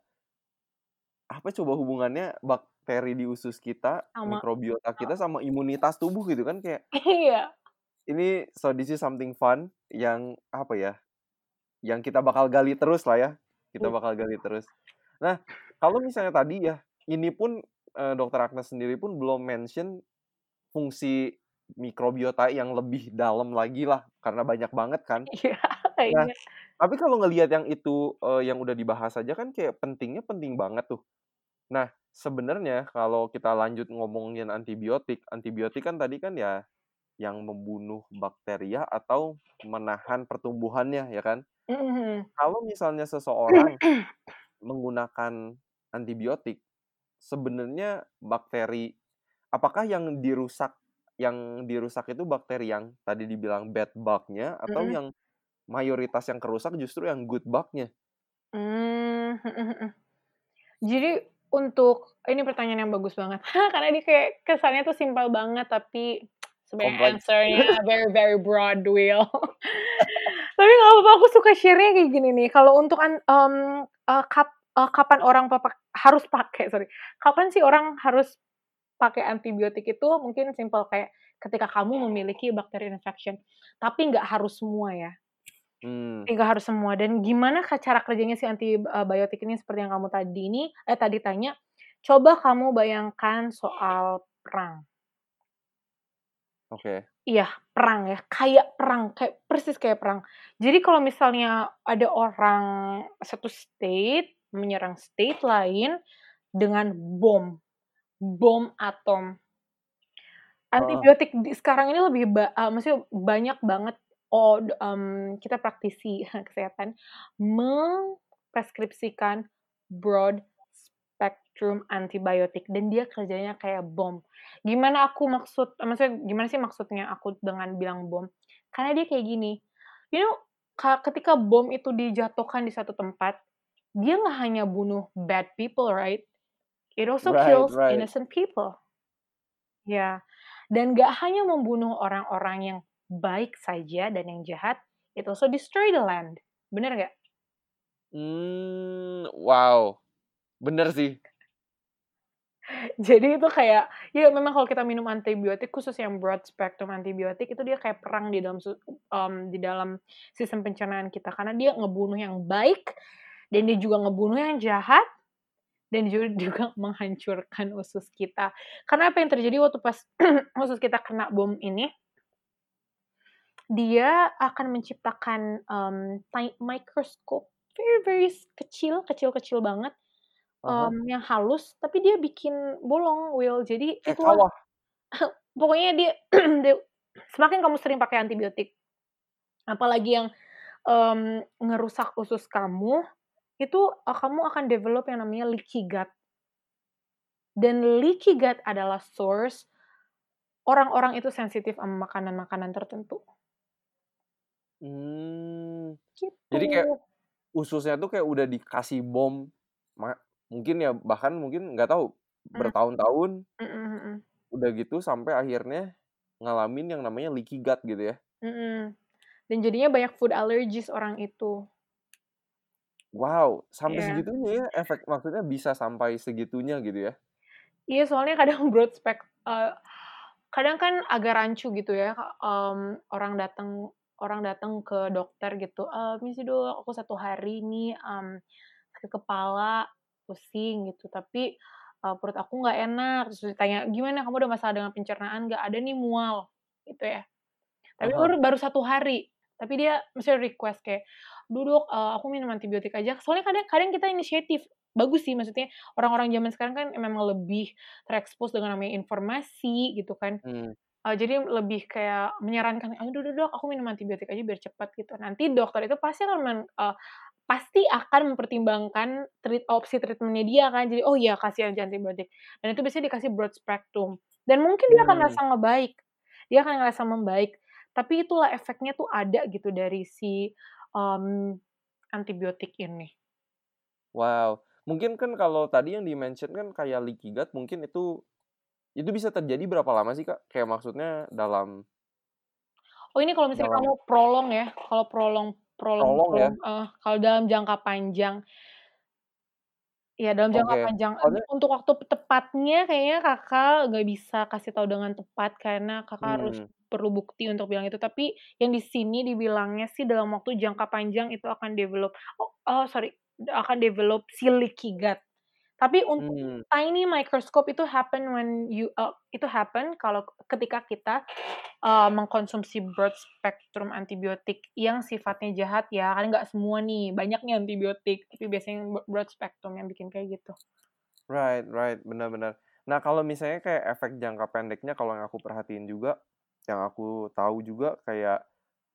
apa coba hubungannya bakteri di usus kita, Sama mikrobiota kita sama imunitas tubuh gitu kan, kayak Iya. ini so this is something fun yang apa ya, yang kita bakal gali terus lah ya, kita Iya. bakal gali terus. Nah, kalau misalnya tadi ya, ini pun, eee, Dokter Agnes sendiri pun belum mention fungsi mikrobiota yang lebih dalam lagi lah, karena banyak banget kan. Iya Nah, iya. Tapi kalau ngelihat yang itu, eee, yang udah dibahas aja kan kayak pentingnya penting banget tuh. Nah, sebenarnya kalau kita lanjut ngomongin antibiotik, antibiotik kan tadi kan ya yang membunuh bakteria atau menahan pertumbuhannya ya kan. Mhm. Kalau misalnya seseorang *clears throat* menggunakan antibiotik, sebenarnya bakteri apakah yang dirusak yang dirusak itu bakteri yang tadi dibilang bad bug-nya atau Mhm. yang mayoritas yang kerusak justru yang good bug-nya? Mmm, mhm mhm. Jadi untuk ini pertanyaan yang bagus banget, *laughs* karena dia kayak kesannya tuh simpel banget, tapi sebenarnya answer-nya *laughs* very very broad wheel. *laughs* Tapi nggak apa-apa, aku suka share-nya kayak gini nih, kalau untuk mmm, eee, kap eee, kapan orang papak harus pakai, sorry, kapan sih orang harus pakai antibiotik itu mungkin simpel kayak ketika kamu memiliki bakteri infection, tapi nggak harus semua ya. Nggak harus semua dan gimana cara kerjanya si anti, eee, biotik ini seperti yang kamu tadi ini eh, tadi tanya, coba kamu bayangkan soal perang. Oke. Iya, perang ya, kayak perang, kayak persis kayak perang. Jadi kalau misalnya ada orang satu state menyerang state lain, dengan bom, bom atom. Antibiotik di sekarang ini lebih ba maksudnya banyak banget oh, mmm, kita praktisi *laughs* kesehatan mempreskripsikan broad spectrum antibiotik dan dia kerjanya kayak bom. Gimana aku maksud maksudnya gimana sih maksudnya aku dengan bilang bom, karena dia kayak gini, you know, ka ketika bom itu dijatuhkan di satu tempat, dia nggak hanya bunuh bad people, right? It also Right kills right. innocent people. Ya, dan nggak hanya membunuh orang-orang yang baik saja dan yang jahat, it also destroy the land. Bener nggak? Mmm, wow, bener sih. *laughs* Jadi itu kayak, ya memang kalau kita minum antibiotik khusus yang broad spectrum antibiotik itu dia kayak perang di dalam mmm, di dalam sistem pencernaan kita karena dia ngebunuh yang baik, dan dia juga ngebunuh yang jahat, dan ju *laughs* juga menghancurkan usus kita. Karena apa yang terjadi waktu pas *clears throat* usus kita kena bom ini dia akan menciptakan, mmm, ti microscope very very s kecil kecil-kecil banget, hah. mmm, yang halus tapi dia bikin bolong, Will. Jadi Kayak kawah? *laughs* pokoknya dia *clears throat* dia semakin kamu sering pakai antibiotik, apalagi yang, mmm, ngerusak usus kamu, itu, eee, kamu akan develop yang namanya leaky gut. Dan leaky gut adalah source orang-orang itu sensitif sama makanan-makanan tertentu. Mmm, jadi kayak Gitu. ususnya tuh kayak udah dikasih bom, mungkin ya bahkan mungkin nggak tahu Mmm. bertahun-tahun Mhm mhm. udah gitu sampai akhirnya ngalamin yang namanya leaky gut gitu ya? Mhm, dan jadinya banyak food allergies orang itu. Wow, sampai Iya. segitunya ya efek maksudnya bisa sampai segitunya gitu ya? Iya, soalnya kadang *laughs* broad spec eee, kadang kan agak rancu gitu ya, mmm, orang datang orang datang ke dokter gitu, eee, "Permisi Dok, aku 1 hari ini, mmm, sakit kepala, pusing," gitu, "tapi, eee, perut aku nggak enak." Terus ditanya, "Gimana, kamu ada masalah dengan pencernaan nggak?" "Ada nih, mual," gitu ya. Tapi hah. baru baru 1 hari, tapi dia maksudnya request kayak, "Duh Dok, eee, aku minum antibiotik aja." Soalnya kadang kadang kita inisiatif, bagus sih maksudnya orang-orang zaman sekarang kan memang lebih terekspos dengan namanya informasi gitu kan, Mmm. Eee, jadi lebih kayak menyarankan, "Aduh deh Dok, aku minum antibiotik aja biar cepet," gitu. Nanti dokter itu pasti akan men eee, pasti akan mempertimbangkan treat opsi treatment-nya dia kan, jadi, "Oh iya, kasih aja antibiotik." Dan itu biasanya dikasih broad spectrum, dan mungkin dia akan Mmm. ngerasa ngebaik, dia akan ngerasa membaik, tapi itulah efeknya tuh ada gitu dari si, mmm, antibiotik ini. Wow, mungkin kan kalau tadi yang di-mention kan kayak leaky gut mungkin itu itu bisa terjadi berapa lama sih, Kak? Kayak maksudnya dalam Oh, ini kalau misalnya dalam kamu prolong ya, kalau prolong prolong Prolong ya? heeh, kalau dalam jangka panjang Iya, dalam jangka Oke, panjang, soalnya untuk waktu tepatnya kayaknya Kakak nggak bisa kasih tahu dengan tepat karena Kakak harus Mmm. perlu bukti untuk bilang itu, tapi yang di sini dibilangnya sih dalam waktu jangka panjang itu akan develop oh oh sorry, akan develop si leaky gut. Tapi untuk Mmm. tiny microscope itu happen when you eee, itu happen kalau ketika kita, eee, mengkonsumsi broad spectrum antibiotik yang sifatnya jahat ya, kan nggak semua nih, banyak nih antibiotik, tapi biasanya broad spectrum yang bikin kayak gitu. Right right, benar benar. Nah, kalau misalnya kayak efek jangka pendeknya kalau yang aku perhatiin juga, yang aku tahu juga kayak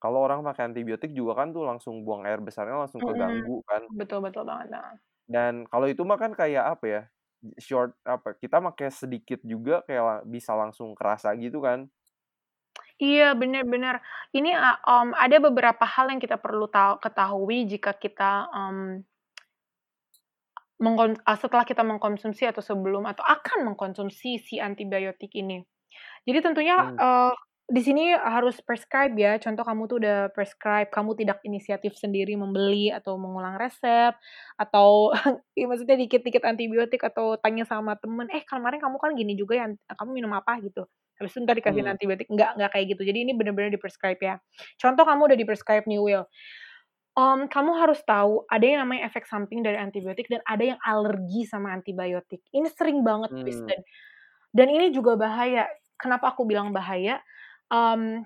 kalau orang pakai antibiotik juga kan tuh langsung buang air besarnya langsung keganggu kan. betul betul banget, heeh. Dan kalau itu mah kan kayak apa ya, short apa, kita make sedikit juga kayak bisa langsung kerasa gitu kan. Iya, bener. Ini, mmm, ada beberapa hal yang kita perlu tau ketahui jika kita, eee, setelah kita mengkonsumsi atau sebelum atau akan mengkonsumsi si antibiotik ini. Jadi tentunya, Mmm. eee, di sini harus prescribe ya, contoh kamu tuh udah prescribe, kamu tidak inisiatif sendiri membeli atau mengulang resep, atau *laughs* ya maksudnya dikit-dikit antibiotik atau tanya sama temen, "Eh, kemarin kamu kan gini juga ya, kamu minum apa?" Gitu. Habis itu entar dikasihin Mmm. antibiotik, enggak enggak kayak gitu. Jadi ini bener-bener di-prescribe ya. Contoh kamu udah di-prescribe nih, Will, mmm, kamu harus tahu ada yang namanya efek samping dari antibiotik dan ada yang alergi sama antibiotik. Ini sering banget Mmm. dan dan ini juga bahaya. Kenapa aku bilang bahaya, mmm,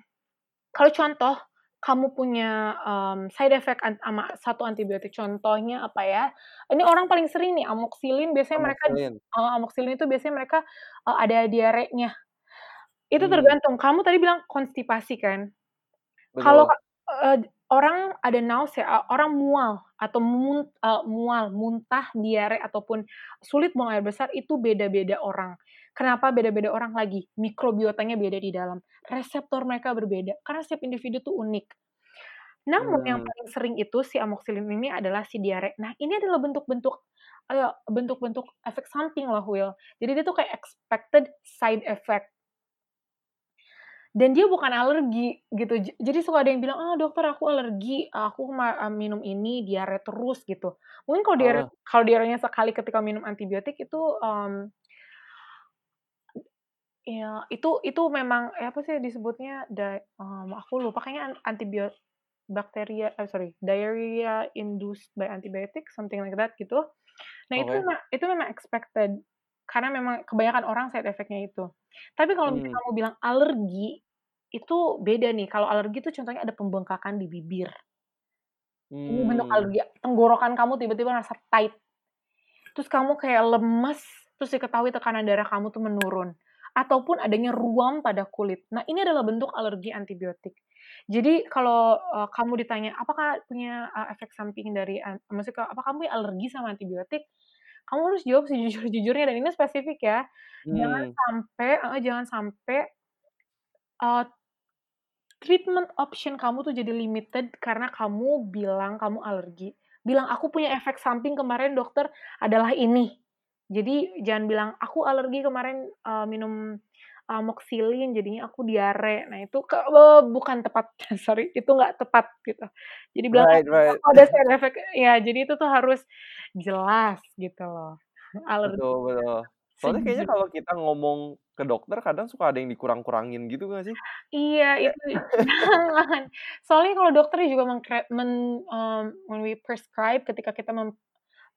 kalau contoh kamu punya, mmm, side effect an sama satu antibiotik, contohnya apa ya, ini orang paling sering nih amoxicillin biasanya mereka Amoxicillin. heeh, amoxicillin itu biasanya mereka, eee, ada diarenya. Itu Mmm. tergantung, kamu tadi bilang konstipasi kan? Kalau eee, orang ada nausea, orang mual atau mun eee, mual, muntah, diare, ataupun sulit buang air besar itu beda-beda orang. Kenapa beda-beda orang lagi? Mikrobiotanya beda di dalam, reseptor mereka berbeda, karena setiap individu tuh unik. Namun yang Mmm. paling sering itu si amoxicillin ini adalah si diare. Nah, ini adalah bentuk-bentuk, bentuk-bentuk efek samping loh, Will. Jadi dia tuh kayak expected side effect. Dan dia bukan alergi gitu. Ja jadi suka ada yang bilang, "Ah, dokter aku alergi, aku eee, minum ini diare terus," gitu. Mungkin kalau diare Heeh. kalau diarenya sekali ketika minum antibiotik itu, mmm Iya, itu itu memang, eee, apa sih disebutnya, da mmm, aku lupa kayaknya an antibio bacteria eh, sorry, diarrhea induced by antibiotic, something like that gitu. Nah, itu Oke. memang itu memang expected, karena memang kebanyakan orang side effect-nya itu. Tapi kalau misalnya Mmm. kamu bilang alergi, itu beda nih, kalau alergi itu contohnya ada pembengkakan di bibir. Ini bentuk Mmm. alergi, tenggorokan kamu tiba-tiba ngerasa tight. Terus kamu kayak lemes, terus diketahui tekanan darah kamu tuh menurun, ataupun adanya ruam pada kulit. Nah, ini adalah bentuk alergi antibiotik. Jadi kalau, eee, kamu ditanya, "Apakah punya, eee, efek samping dari an" maksudnya, "Apa kamu alergi sama antibiotik?" Kamu harus jawab sejujur-jujurnya dan ini spesifik ya. Jangan Mmm. sampai heeh, jangan sampai, eee, treatment option kamu tuh jadi limited karena kamu bilang kamu alergi. Bilang, "Aku punya efek samping kemarin dokter adalah ini." Jadi jangan bilang, "Aku alergi kemarin, eee, minum amoxicillin jadinya aku diare." Nah, itu ke eee, bukan tepat, *laughs* sorry, itu nggak tepat gitu. Jadi bilang Right ada side effect ya, jadi itu tuh harus jelas gitu loh, *laughs* alergi Betul betul. Soalnya kayaknya kalau kita ngomong ke dokter kadang suka ada yang dikurang-kurangin gitu nggak sih? Iya, itu jangan. Soalnya kalau dokter juga mengkre men mmm, when we prescribe ketika kita mem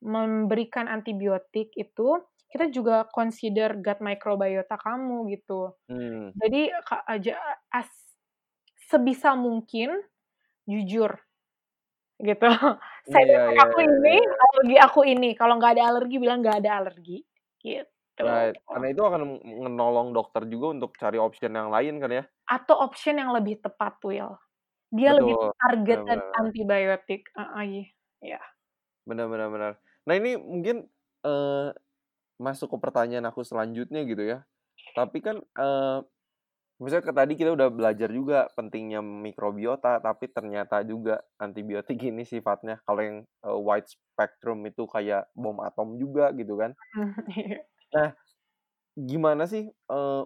memberikan antibiotik itu, kita juga consider gut microbiota kamu gitu. Mmm. Jadi aja as sebisa mungkin jujur, gitu. *laughs* Side Iya effect iya aku iya ini, iya. alergi aku ini, kalau nggak ada alergi bilang nggak ada alergi, gitu. Right, karena itu akan menolong dokter juga untuk cari option yang lain kan ya? Atau option yang lebih tepat, Will. Dia lebih Betul, bener targeted bener bener. antibiotik, iya. Bener bener bener. Nah, ini mungkin, eee, masuk ke pertanyaan aku selanjutnya gitu ya. Tapi kan, eee, misalnya ke tadi kita udah belajar juga pentingnya mikrobiota, tapi ternyata juga antibiotik ini sifatnya kalau yang, eee, wide spectrum itu kayak bom atom juga gitu kan. *laughs* Nah, gimana sih, eee,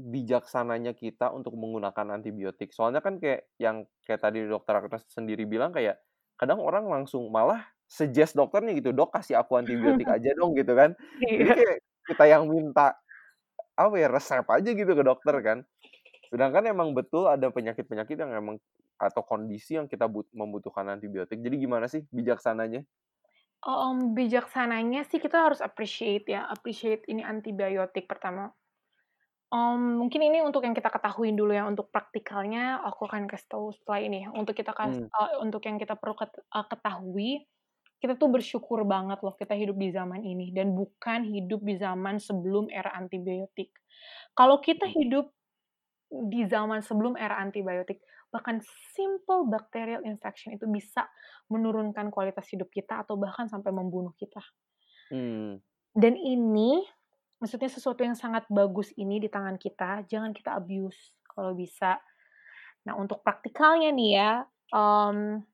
bijaksananya kita untuk menggunakan antibiotik? Soalnya kan kayak yang kayak tadi dokter Agnes sendiri bilang kayak, kadang orang langsung malah suggest dokternya gitu, "Dok, kasih aku antibiotik *laughs* aja dong," gitu kan. Jadi Iya. kayak kita yang minta, apa ya, resep aja gitu ke dokter kan. Sedangkan emang betul ada penyakit-penyakit yang emang atau kondisi yang kita but membutuhkan antibiotik. Jadi gimana sih bijaksananya? Mmm, bijaksananya sih kita harus appreciate ya, appreciate ini antibiotik pertama. Mmm, mungkin ini untuk yang kita ketahuin dulu ya, untuk praktikalnya aku akan kasih tahu setelah ini. Untuk kita kas Mmm. eee, untuk yang kita perlu ket eee, ketahui, kita tuh bersyukur banget loh kita hidup di zaman ini dan bukan hidup di zaman sebelum era antibiotik. Kalau kita Mmm. hidup di zaman sebelum era antibiotik, bahkan simple bacterial infection itu bisa menurunkan kualitas hidup kita atau bahkan sampai membunuh kita. Mmm. Dan ini, maksudnya sesuatu yang sangat bagus ini di tangan kita, jangan kita abuse kalau bisa. Nah, untuk praktikalnya nih ya, mmm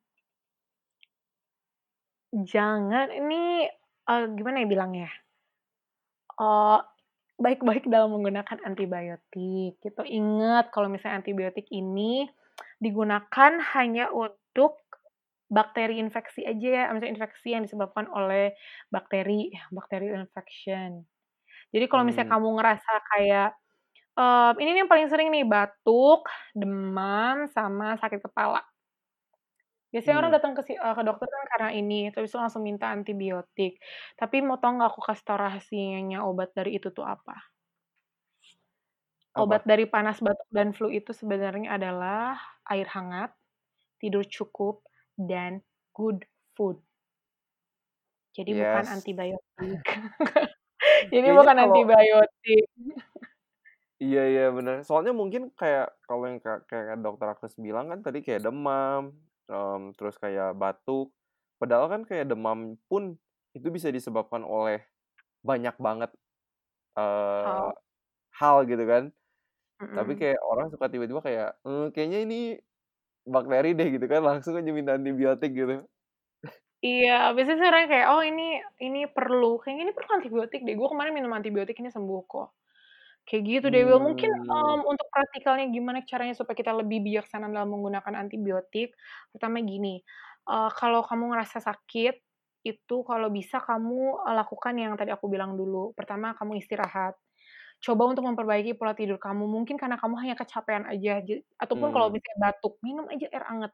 jangan ini, eee, gimana ya bilangnya, eee, baik-baik dalam menggunakan antibiotik gitu. Ingat kalau misalnya antibiotik ini digunakan hanya untuk bakteri infeksi aja ya, maksudnya infeksi yang disebabkan oleh bakteri, bacterial infection. Jadi kalau misalnya Mmm. kamu ngerasa kayak, eee, ini nih yang paling sering nih, batuk, demam, sama sakit kepala. Biasanya orang Mmm. datang ke si eee, ke dokter kan karena ini, terus langsung minta antibiotik. Tapi mau tahu nggak aku kasih tahu rahasianya obat dari itu tuh apa? Obat Apa? dari panas, batuk, dan flu itu sebenarnya adalah air hangat tidur cukup, dan good food. Jadi bukan Yes. antibiotik. *laughs* *laughs* Jadi Kayaknya bukan kalau antibiotik. Iya iya, bener. Soalnya mungkin kayak kalau yang kayak kayak Dokter Agnes bilang kan tadi kayak demam, mmm, terus kayak batuk. Padahal kan kayak demam pun itu bisa disebabkan oleh banyak banget, eee, Hal. hal gitu kan. Tapi Mhm. kayak orang suka tiba-tiba kayak, eee, kayaknya ini bakteri deh gitu kan, langsung aja minta antibiotik gitu. Iya, biasanya sih orang kayak, "Oh ini ini perlu, kayaknya ini perlu antibiotik deh, gue kemarin minum antibiotik ini sembuh kok." Kayak gitu deh, Will. Mungkin, mmm, untuk praktikalnya gimana caranya supaya kita lebih bijaksana dalam menggunakan antibiotik, pertama gini, eee, kalau kamu ngerasa sakit, itu kalau bisa kamu, lakukan yang tadi aku bilang dulu. Pertama, kamu istirahat. Coba untuk memperbaiki pola tidur kamu, mungkin karena kamu hanya kecapean aja, ja ataupun kalau Mmm. misalnya batuk, minum aja air anget.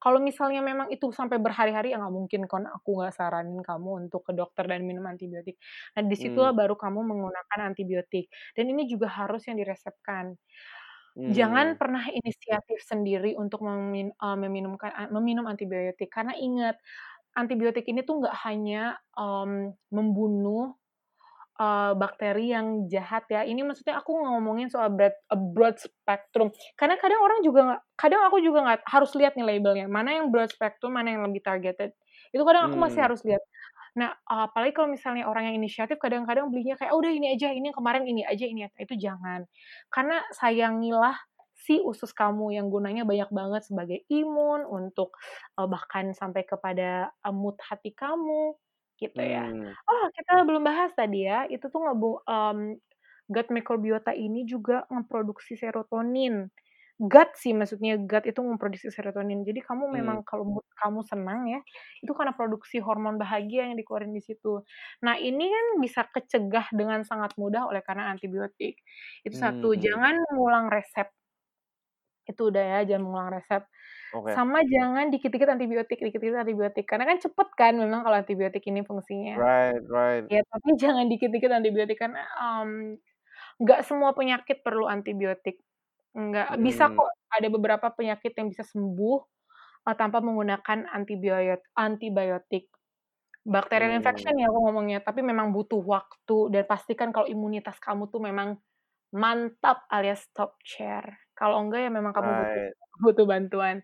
Kalau misalnya memang itu sampai berhari-hari, ya nggak mungkin kan aku nggak saranin kamu untuk ke dokter dan minum antibiotik. Nah, di Mmm. situlah baru kamu menggunakan antibiotik, dan ini juga harus yang diresepkan. Jangan Mmm. pernah inisiatif sendiri untuk memin eee, meminumkan a meminum antibiotik, karena ingat, antibiotik ini tuh nggak hanya, mmm, membunuh, eee, bakteri yang jahat ya, ini maksudnya aku ngomongin soal broad a broad spectrum. Karena kadang orang juga nggak kadang aku juga nggak harus lihat nih label-nya, mana yang broad spectrum, mana yang lebih targeted. Itu kadang aku masih Mmm. harus lihat. Nah, apalagi kalau misalnya orang yang inisiatif kadang-kadang belinya kayak, "Oh udah ini aja, ini yang kemarin ini aja ini ya." Itu jangan. Karena sayangilah si usus kamu yang gunanya banyak banget sebagai imun, untuk, eee, bahkan sampai kepada, mood hati kamu, gitu ya. Mmm. Oh, kita belum bahas tadi ya, itu tuh ngebu mmm, gut microbiota ini juga ngeproduksi serotonin. Gut sih maksudnya, gut itu memproduksi serotonin. Jadi kamu memang kalau mood kamu senang ya, itu karena produksi hormon bahagia yang dikeluarin di situ. Nah, ini kan bisa kecegah dengan sangat mudah oleh karena antibiotik. Itu satu, Mmm. jangan ngulang resep. Itu udah ya, jangan mengulang resep. Oke. Sama jangan dikit-dikit antibiotik dikit-dikit antibiotik, karena kan cepet kan memang kalau antibiotik ini fungsinya. Right right. Ya tapi *laughs* jangan dikit-dikit antibiotik karena, mmm, nggak semua penyakit perlu antibiotik. Nggak bisa Mmm. kok ada beberapa penyakit yang bisa sembuh, eee, tanpa menggunakan antibioit antibiotik. Bacterial Mmm. infection ya aku ngomongnya, tapi memang butuh waktu dan pastikan kalau imunitas kamu tuh memang mantap alias top chair. Kalau enggak ya memang kamu butuh Right. *laughs* butuh bantuan.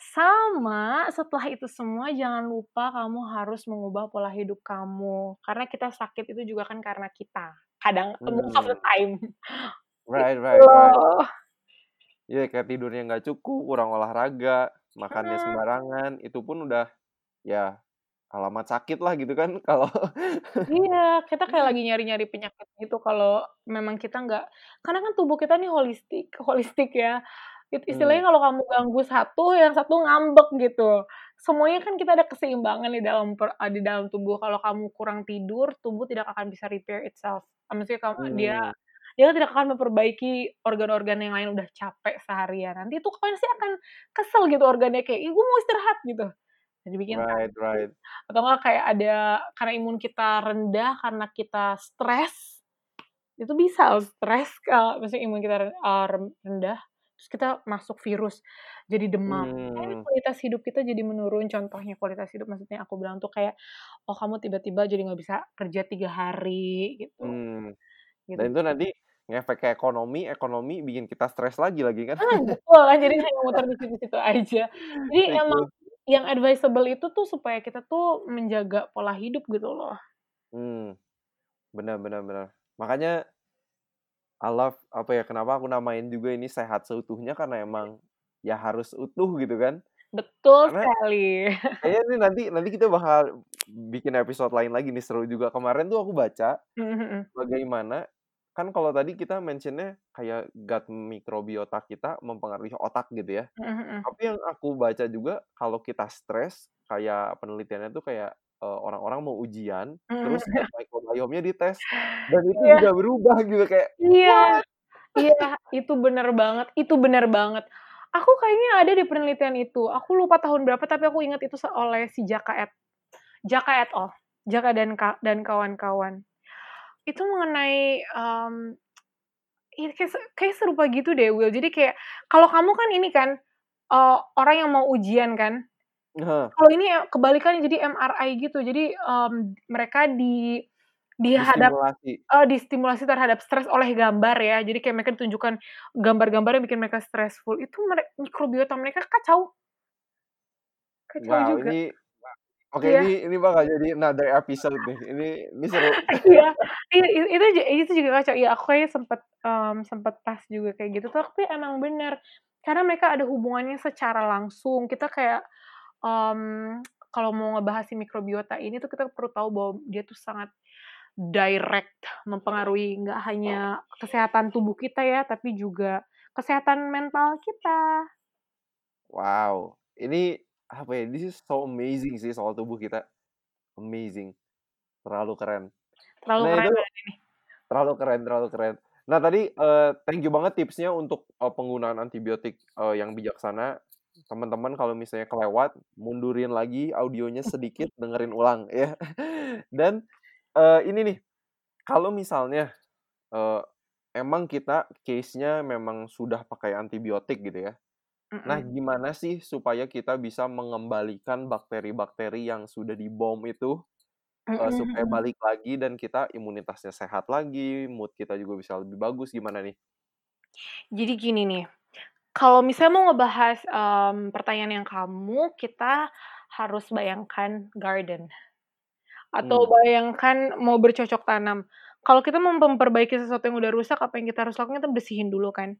Sama setelah itu semua jangan lupa kamu harus mengubah pola hidup kamu, karena kita sakit itu juga kan karena kita, kadang most of the Mmm. time. *laughs* Right Gitu right right. loh. Iya, kayak tidurnya nggak cukup, kurang olahraga, makannya sembarangan, itu pun udah, ya alamat sakit lah gitu kan kalau *laughs* Iya, kita kayak lagi nyari-nyari penyakit gitu kalau memang kita nggak karena kan tubuh kita nih holistik holistik ya. It Mmm. istilahnya kalau kamu ganggu satu, yang satu ngambek gitu. Semuanya kan kita ada keseimbangan di dalam per eee, di dalam tubuh. Kalau kamu kurang tidur, tubuh tidak akan bisa repair itself. Eee, maksudnya kamu dia Mmm. dia tidak akan memperbaiki organ-organ yang lain udah capek seharian, nanti tuh pasti akan kesel gitu organnya kayak, "Ih, gue mau istirahat," gitu. Jadi bikin Right sakit. right. Atau enggak kayak ada karena imun kita rendah, karena kita stres, itu bisa stres, eee, maksudnya imun kita rem rendah, terus kita masuk virus, jadi demam. Eh, Mmm. kualitas hidup kita jadi menurun, contohnya kualitas hidup maksudnya aku bilang tuh kayak, oh kamu tiba-tiba jadi nggak bisa kerja 3 hari gitu. Mmm. Dan itu Gitu. nanti ngefek ke ekonomi, ekonomi bikin kita stres lagi lagi kan. Ah, betul kan, jadi hanya muter *laughs* di situ-situ aja. Jadi emang. Yang advisable itu tuh supaya kita tuh menjaga pola hidup gitu loh. Mmm. Benar benar benar. Makanya I love apa ya, kenapa aku namain juga ini sehat seutuhnya karena emang, ya harus utuh gitu kan. Betul Karena, sekali. kayaknya nih nanti nanti kita bakal bikin episode lain lagi nih, seru juga. Kemarin tuh aku baca, Mhm *laughs* mhm. bagaimana kan kalau tadi kita mention-nya kayak gut microbiota kita mempengaruhi otak gitu ya. Mhm mhm. Tapi yang aku baca juga kalau kita stres, kayak penelitiannya tuh kayak, eee, orang-orang mau ujian, Mhm terus mhm. microbiome-nya dites, dan itu Iya. juga berubah gitu kayak, Iya. what? Iya, itu bener banget itu bener banget. Aku kayaknya ada deh penelitian itu, aku lupa tahun berapa tapi aku ingat itu oleh si Jaka et Jaka et al. Jaka dan ka dan kawan-kawan. Itu mengenai, mmm, iya kayak se kayaknya serupa gitu deh, Will. Jadi kayak, kalau kamu kan ini kan eee, orang yang mau ujian kan. Heeh. Kalau ini ya kebalikannya jadi MRI gitu. Jadi, mmm, mereka di dihadap Distimulasi. eee, distimulasi terhadap stres oleh gambar ya. Jadi kayak mereka ditunjukkan gambar-gambar yang bikin mereka stressful, itu mere mikrobiota mereka kacau. Kacau Wow, juga. ini oke Iya. ini ini bakal jadi another episode nih. Ini ini seru. *laughs* Iya, iya itu ju itu juga kacau. Iya, aku kayaknya sempet, mmm, sempet pas juga kayak gitu, tapi emang bener. Karena mereka ada hubungannya secara langsung. Kita kayak, mmm, kalau mau ngebahas si mikrobiota ini tuh kita perlu tahu bahwa dia tuh sangat direct mempengaruhi nggak hanya kesehatan tubuh kita ya, tapi juga kesehatan mental kita. Wow, ini apa ya, this is so amazing sih soal tubuh kita. Amazing, terlalu keren. Terlalu Nah keren itu ini. terlalu keren terlalu keren. Nah tadi, eee, thank you banget tipsnya untuk, eee, penggunaan antibiotik, eee, yang bijaksana. Teman-teman kalau misalnya kelewat, mundurin lagi audionya sedikit, dengerin ulang ya. *laughs* Dan, eee, ini nih, kalau misalnya, eee, emang kita case-nya memang sudah pakai antibiotik gitu ya. Nah Mhm. gimana sih supaya kita bisa mengembalikan bakteri-bakteri yang sudah dibom itu, Mhm supaya balik lagi dan kita imunitasnya sehat lagi, mood kita juga bisa lebih bagus, gimana nih? Jadi gini nih, kalau misalnya mau ngebahas, mmm, pertanyaan yang kamu, kita harus bayangkan garden. Atau Mmm. bayangkan mau bercocok tanam. Kalau kita mau memperbaiki sesuatu yang udah rusak, apa yang kita harus lakukan, kita bersihin dulu kan.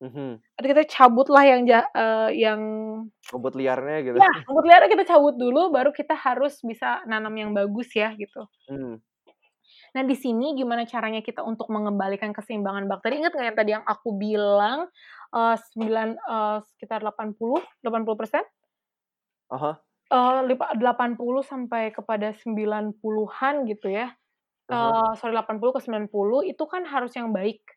Mhm. Nanti kita cabutlah yang ja eee, yang Rumput liarnya gitu. ya, rumput liarnya kita cabut dulu, baru kita harus bisa nanam yang bagus ya, gitu. Mmm. Nah di sini gimana caranya kita untuk mengembalikan keseimbangan bakteri, inget nggak yang tadi yang aku bilang, eee, 9 eee, sekitar 80, 80%? Ah hah. Eee, lipa 80 sampai kepada 90-an gitu ya. Hah. Eee, sorry 80 ke 90 itu kan harus yang baik.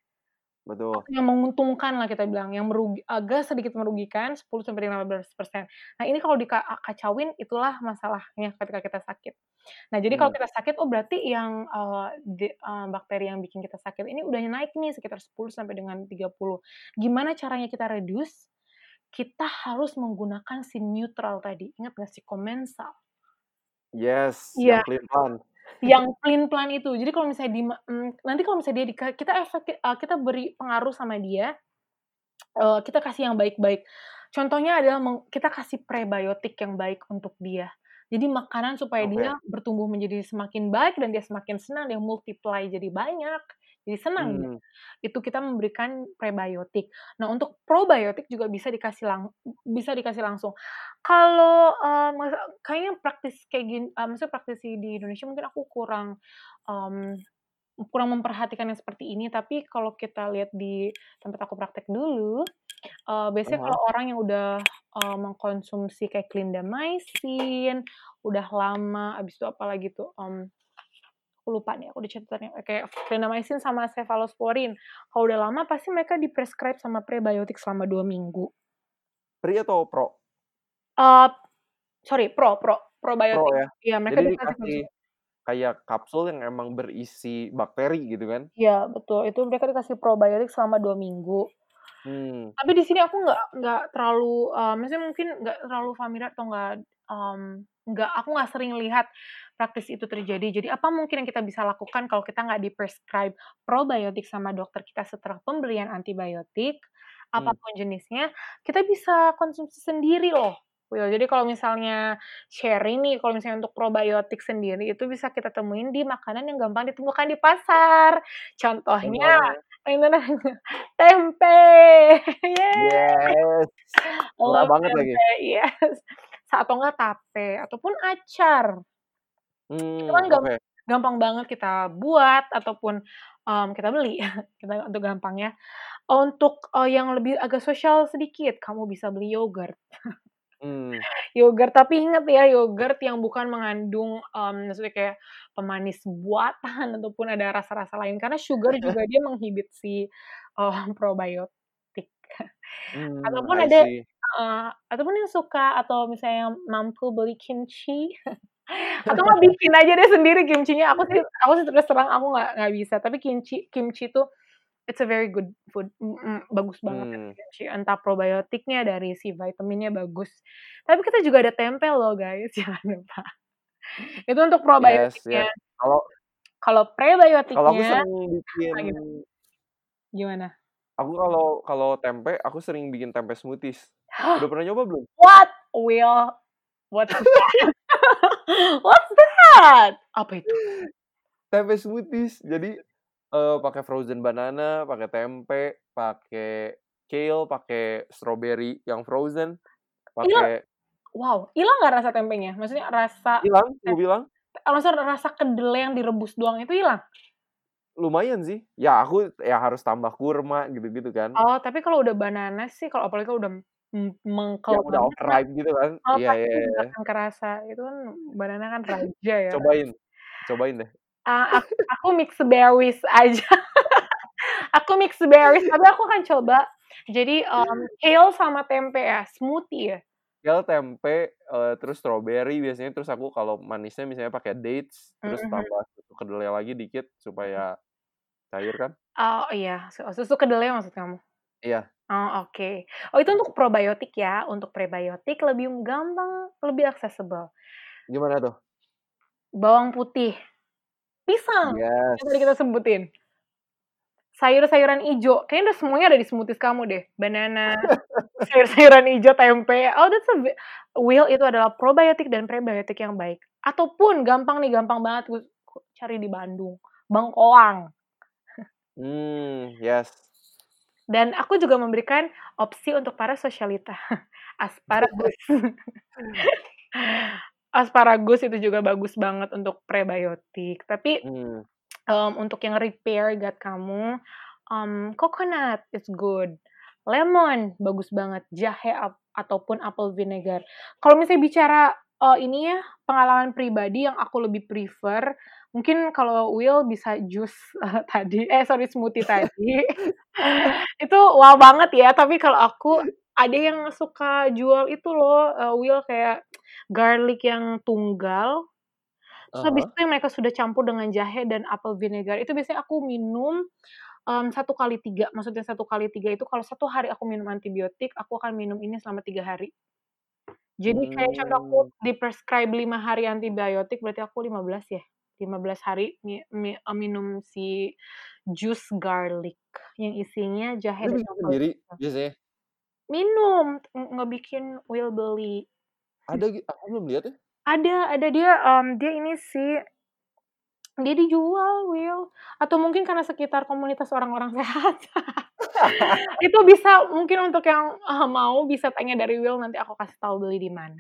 Betul. Yang menguntungkanlah kita bilang, yang merugi agak sedikit merugikan 10 sampai 15%. Nah ini kalau dika a kacauin, itulah masalahnya ketika kita sakit. Nah jadi kalau Mmm. kita sakit, oh berarti yang, eee, di eee, bakteri yang bikin kita sakit ini udah naik nih sekitar 10 sampai dengan 30. Gimana caranya kita reduce? Kita harus menggunakan si neutral tadi, ingat nggak si komensal? Yes, Iya. yang pelin-pelan. Yang pelin-pelan itu. Jadi kalau misalnya di mmm, nanti kalau misalnya dia kita efek eee, kita beri pengaruh sama dia, eee, kita kasih yang baik-baik. Contohnya adalah kita kasih prebiotik yang baik untuk dia. Jadi makanan supaya dia Oke. bertumbuh menjadi semakin baik dan dia semakin senang, dia multiply jadi banyak, jadi senang dia. Mmm. Itu kita memberikan prebiotik. Nah untuk probiotik juga bisa dikasih lang bisa dikasih langsung. Kalau, masa kayaknya praktis kayak gin eee, maksudnya praktisi di Indonesia mungkin aku kurang, mmm, kurang memperhatikan yang seperti ini, tapi kalau kita lihat di tempat aku praktek dulu, Ah biasanya hah. kalau orang yang udah, eee, mengkonsumsi kayak clindamycin, udah lama, habis itu apalagi tuh, mmm, aku lupa nih, aku di catatannya, eee, kayak clindamycin sama cephalosporin. Kalau udah lama pasti mereka di-prescribe sama prebiotik selama 2 minggu. Pre atau pro? Eee, sorry pro pro, Pro probiotik. ya? Iya mereka Jadi dikasih dikasih kayak kapsul yang emang berisi bakteri gitu kan? Iya betul, itu mereka dikasih probiotik selama 2 minggu. Mmm. Tapi di sini aku nggak nggak terlalu, eee, maksudnya mungkin nggak terlalu familiar atau nggak, mmm, nggak aku nggak sering lihat praktis itu terjadi. Jadi apa mungkin yang kita bisa lakukan kalau kita nggak di-prescribe probiotik sama dokter kita setelah pemberian antibiotik, apa Mmm. pun jenisnya, kita bisa konsumsi sendiri loh. Will, jadi kalau misalnya sharing nih, kalau misalnya untuk probiotik sendiri itu bisa kita temuin di makanan yang gampang ditemukan di pasar. Contohnya, Contohnya? *laughs* tempe, *laughs* yeay. Yes, murah love banget lagi. tempe, yes. Sa atau enggak tape, ataupun acar. Itu kan Mmm, gamp oke. gampang banget kita buat ataupun, mmm, kita beli *laughs* kita untuk gampangnya. Untuk, eee, yang lebih agak sosial sedikit, kamu bisa beli yogurt. Mmm. Yogurt, tapi ingat ya, yogurt yang bukan mengandung, mmm, maksudnya kayak pemanis buatan ataupun ada rasa-rasa lain, karena sugar *laughs* juga dia menghibit eee, *laughs* probiotik. Mmm, Ataupun I ada heeh, ataupun yang suka atau misalnya mampu beli kimchi, *laughs* atau enggak bikin aja deh sendiri kimchinya. Aku sih aku sih terus terang aku nggak nggak bisa, tapi kimchi kimchi tuh it's a very good food. Mm, bagus banget Hmm. sih. Entah probiotiknya dari si vitaminnya bagus. Tapi kita juga ada tempe loh guys, *laughs* jangan lupa. Itu untuk Yes, probiotiknya. yes. Kalau Kalau kalau aku prebiotiknya sering bikin ah, gimana? Gimana? aku kalau kalau tempe, aku sering bikin tempe smoothies. Udah pernah nyoba belum? What? Will? That? *laughs* What's that? Apa itu? *laughs* Tempe smoothies. Jadi eh, pakai frozen banana, pakai tempe, pakai kale, pakai strawberry yang frozen, pakai Wow, hilang nggak rasa tempenya? Maksudnya rasa hilang, eh, gue bilang maksudnya rasa kedelai yang direbus doang itu hilang? lumayan sih. Ya aku ya harus tambah kurma gitu-gitu kan. Oh, tapi kalau udah banana sih, kalau apalagi kalau udah m- mengkel Yang udah banget kan, overripe gitu kan. oh, Iya, pasti iya, nggak iya. akan kerasa. Itu kan banana kan raja ya. Cobain. Cobain deh. Ah, aku, aku mix berries aja. *laughs* aku mix berries, tapi aku akan coba. Jadi um, kale sama tempe ya, smoothie ya. Kale, tempe, eh, terus strawberry biasanya. Terus aku kalau manisnya misalnya pakai dates, terus Mhm. tambah susu kedelai lagi dikit supaya cair kan. Oh iya, su- susu kedelai maksud kamu? Iya. Oh oke. Oh itu untuk probiotik ya. Untuk prebiotik lebih gampang, lebih accessible. Gimana tuh? Bawang putih, pisang, yang Yes. tadi kita sebutin. Sayur-sayuran hijau, kayaknya udah semuanya ada di smoothies kamu deh. Banana, *laughs* sayur-sayuran hijau, tempe. Oh, that's a Will itu adalah probiotik dan prebiotik yang baik. Ataupun gampang nih, gampang banget gue cari di Bandung, bengkoang. Hmm, yes. Dan aku juga memberikan opsi untuk para sosialita. *laughs* Asparagus. *laughs* Asparagus itu juga bagus banget untuk prebiotik. Tapi Hmm. um, untuk yang repair gut kamu, um, coconut is good. Lemon bagus banget. Jahe ap- ataupun apple vinegar. Kalau misalnya bicara uh, ini ya pengalaman pribadi yang aku lebih prefer, mungkin kalau Will bisa jus uh, *laughs* tadi, eh sorry smoothie tadi, *laughs* itu wow banget ya. Tapi kalau aku ada yang suka jual itu loh, uh, Will kayak garlic yang tunggal. Terus habis itu yang mereka sudah campur dengan jahe dan apple vinegar. Itu biasanya aku minum um, satu kali tiga. Maksudnya satu kali tiga itu kalau satu hari aku minum antibiotik, aku akan minum ini selama tiga hari. Jadi kayak contoh aku Hmm. di prescribe 5 hari antibiotik, berarti aku 15 ya? 15 hari mi mi eee, minum si jus garlic yang isinya jahe dan sendiri vinegar. biasanya? Minum, ng ngebikin Will beli. Ada aku belum lihat ya. Ada ada dia, mmm, dia ini sih dia dijual, Will. Atau mungkin karena sekitar komunitas orang-orang *laughs* sehat. *laughs* Itu bisa mungkin untuk yang, eee, mau bisa tanya dari Will, nanti aku kasih tahu beli di mana.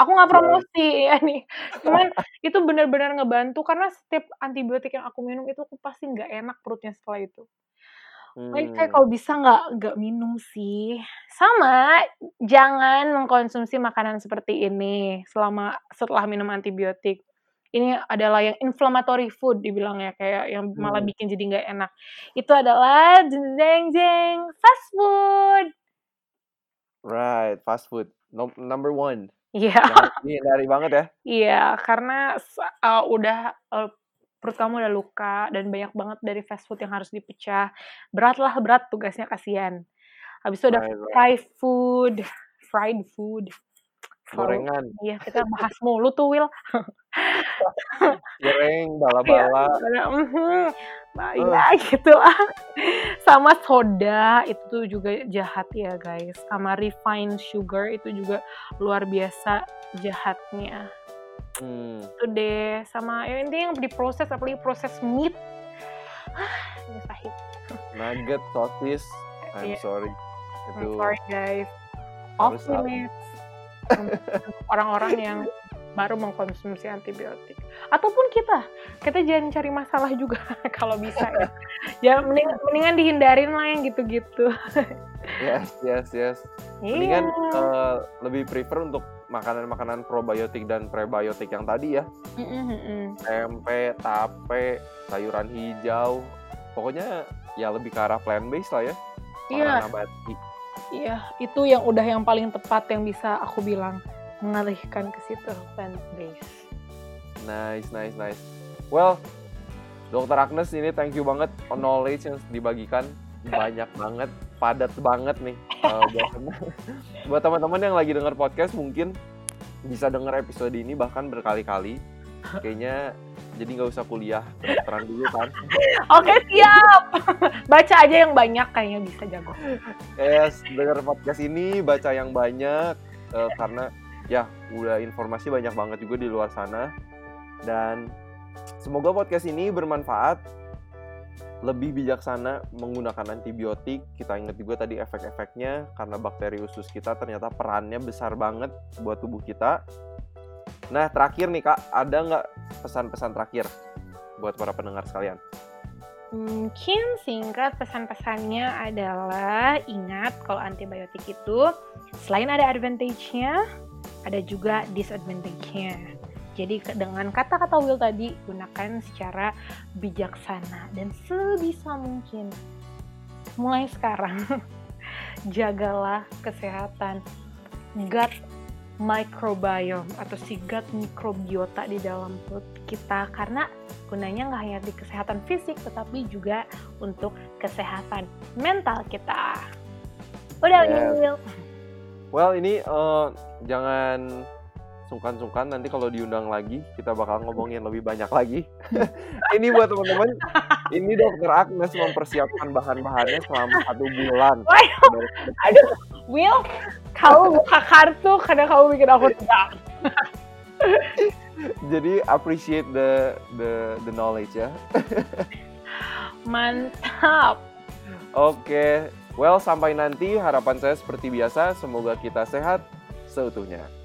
Aku nggak Boleh. promosi *laughs* ya nih, cuman itu benar-benar ngebantu karena setiap antibiotik yang aku minum itu aku pasti nggak enak perutnya setelah itu. Makanya saya Hmm. kalau bisa nggak nggak minum sih. Sama, jangan mengkonsumsi makanan seperti ini selama setelah minum antibiotik. Ini adalah yang inflammatory food dibilangnya, kayak yang malah Hmm. bikin jadi nggak enak. Itu adalah jeng fast food. Right, fast food. Nom number 1. Iya. Yang harus dihindari banget ya. *laughs* Iya, karena sa eee, udah, eee, perut kamu udah luka dan banyak banget dari fast food yang harus dipecah. Beratlah, berat tugasnya, kasihan. Habis itu ada right. fried food fried food. Gorengan. iya, kita bahas mulu tuh, Will. Goreng, *laughs* Iya, bala-bala. gimana mhm, Eh. iya gitulah. *laughs* Sama soda, itu juga jahat ya, guys. Sama refined sugar itu juga luar biasa jahatnya. Hmm. Itu deh, sama ya intinya yang diproses, apalagi proses meat. Mustahil. Nugget, sosis, I'm Iya. sorry. I'm sorry, guys. Off limits. Orang-orang yang baru mengkonsumsi antibiotik. Ataupun kita, kita jangan cari masalah juga *laughs* kalau bisa ya. Ya mending mendingan dihindarin lah yang gitu-gitu. Yes, yes, yes. Iya. Mendingan, eee, lebih prefer untuk makanan-makanan probiotik dan prebiotik yang tadi ya. Mhm mhm. Tempe, tape, sayuran hijau, pokoknya ya lebih ke arah plant based lah ya. Iya. Iya, itu yang udah yang paling tepat yang bisa aku bilang, mengalihkan ke situ, plant based. Nice nice nice. Well, Dokter Agnes ini thank you banget knowledge yang dibagikan banyak banget, padat banget nih. Uh, buat teman-teman *laughs* yang lagi dengar podcast mungkin bisa dengar episode ini bahkan berkali-kali. Kayaknya jadi nggak usah kuliah kedokteran dulu kan. Oke siap. baca aja yang banyak kayaknya bisa jago. Yes, dengar podcast ini baca yang banyak uh, karena ya udah informasi banyak banget juga di luar sana dan semoga podcast ini bermanfaat lebih bijaksana menggunakan antibiotik. Kita ingat juga tadi efek-efeknya karena bakteri usus kita ternyata perannya besar banget buat tubuh kita. Nah, terakhir nih Kak, ada nggak pesan-pesan terakhir buat para pendengar sekalian? Mungkin singkat pesan-pesannya adalah ingat kalau antibiotik itu selain ada advantage-nya, ada juga disadvantage-nya. Jadi dengan kata-kata Will tadi gunakan secara bijaksana dan sebisa mungkin mulai sekarang *laughs* jagalah kesehatan gut microbiome atau si gut mikrobiota di dalam perut kita karena gunanya nggak hanya di kesehatan fisik tetapi juga untuk kesehatan mental kita. Udah. Will. Well, ini uh, jangan sungkan-sungkan nanti kalau diundang lagi kita bakal ngomongin lebih banyak lagi. *laughs* ini buat teman-teman, ini dokter Agnes mempersiapkan bahan-bahannya selama satu bulan. Wah, Aduh, Will, kamu buka kartu karena kamu bikin aku tegang. *laughs* Jadi appreciate the the the knowledge ya. *laughs* Mantap. Oke, well sampai nanti harapan saya seperti biasa semoga kita sehat seutuhnya.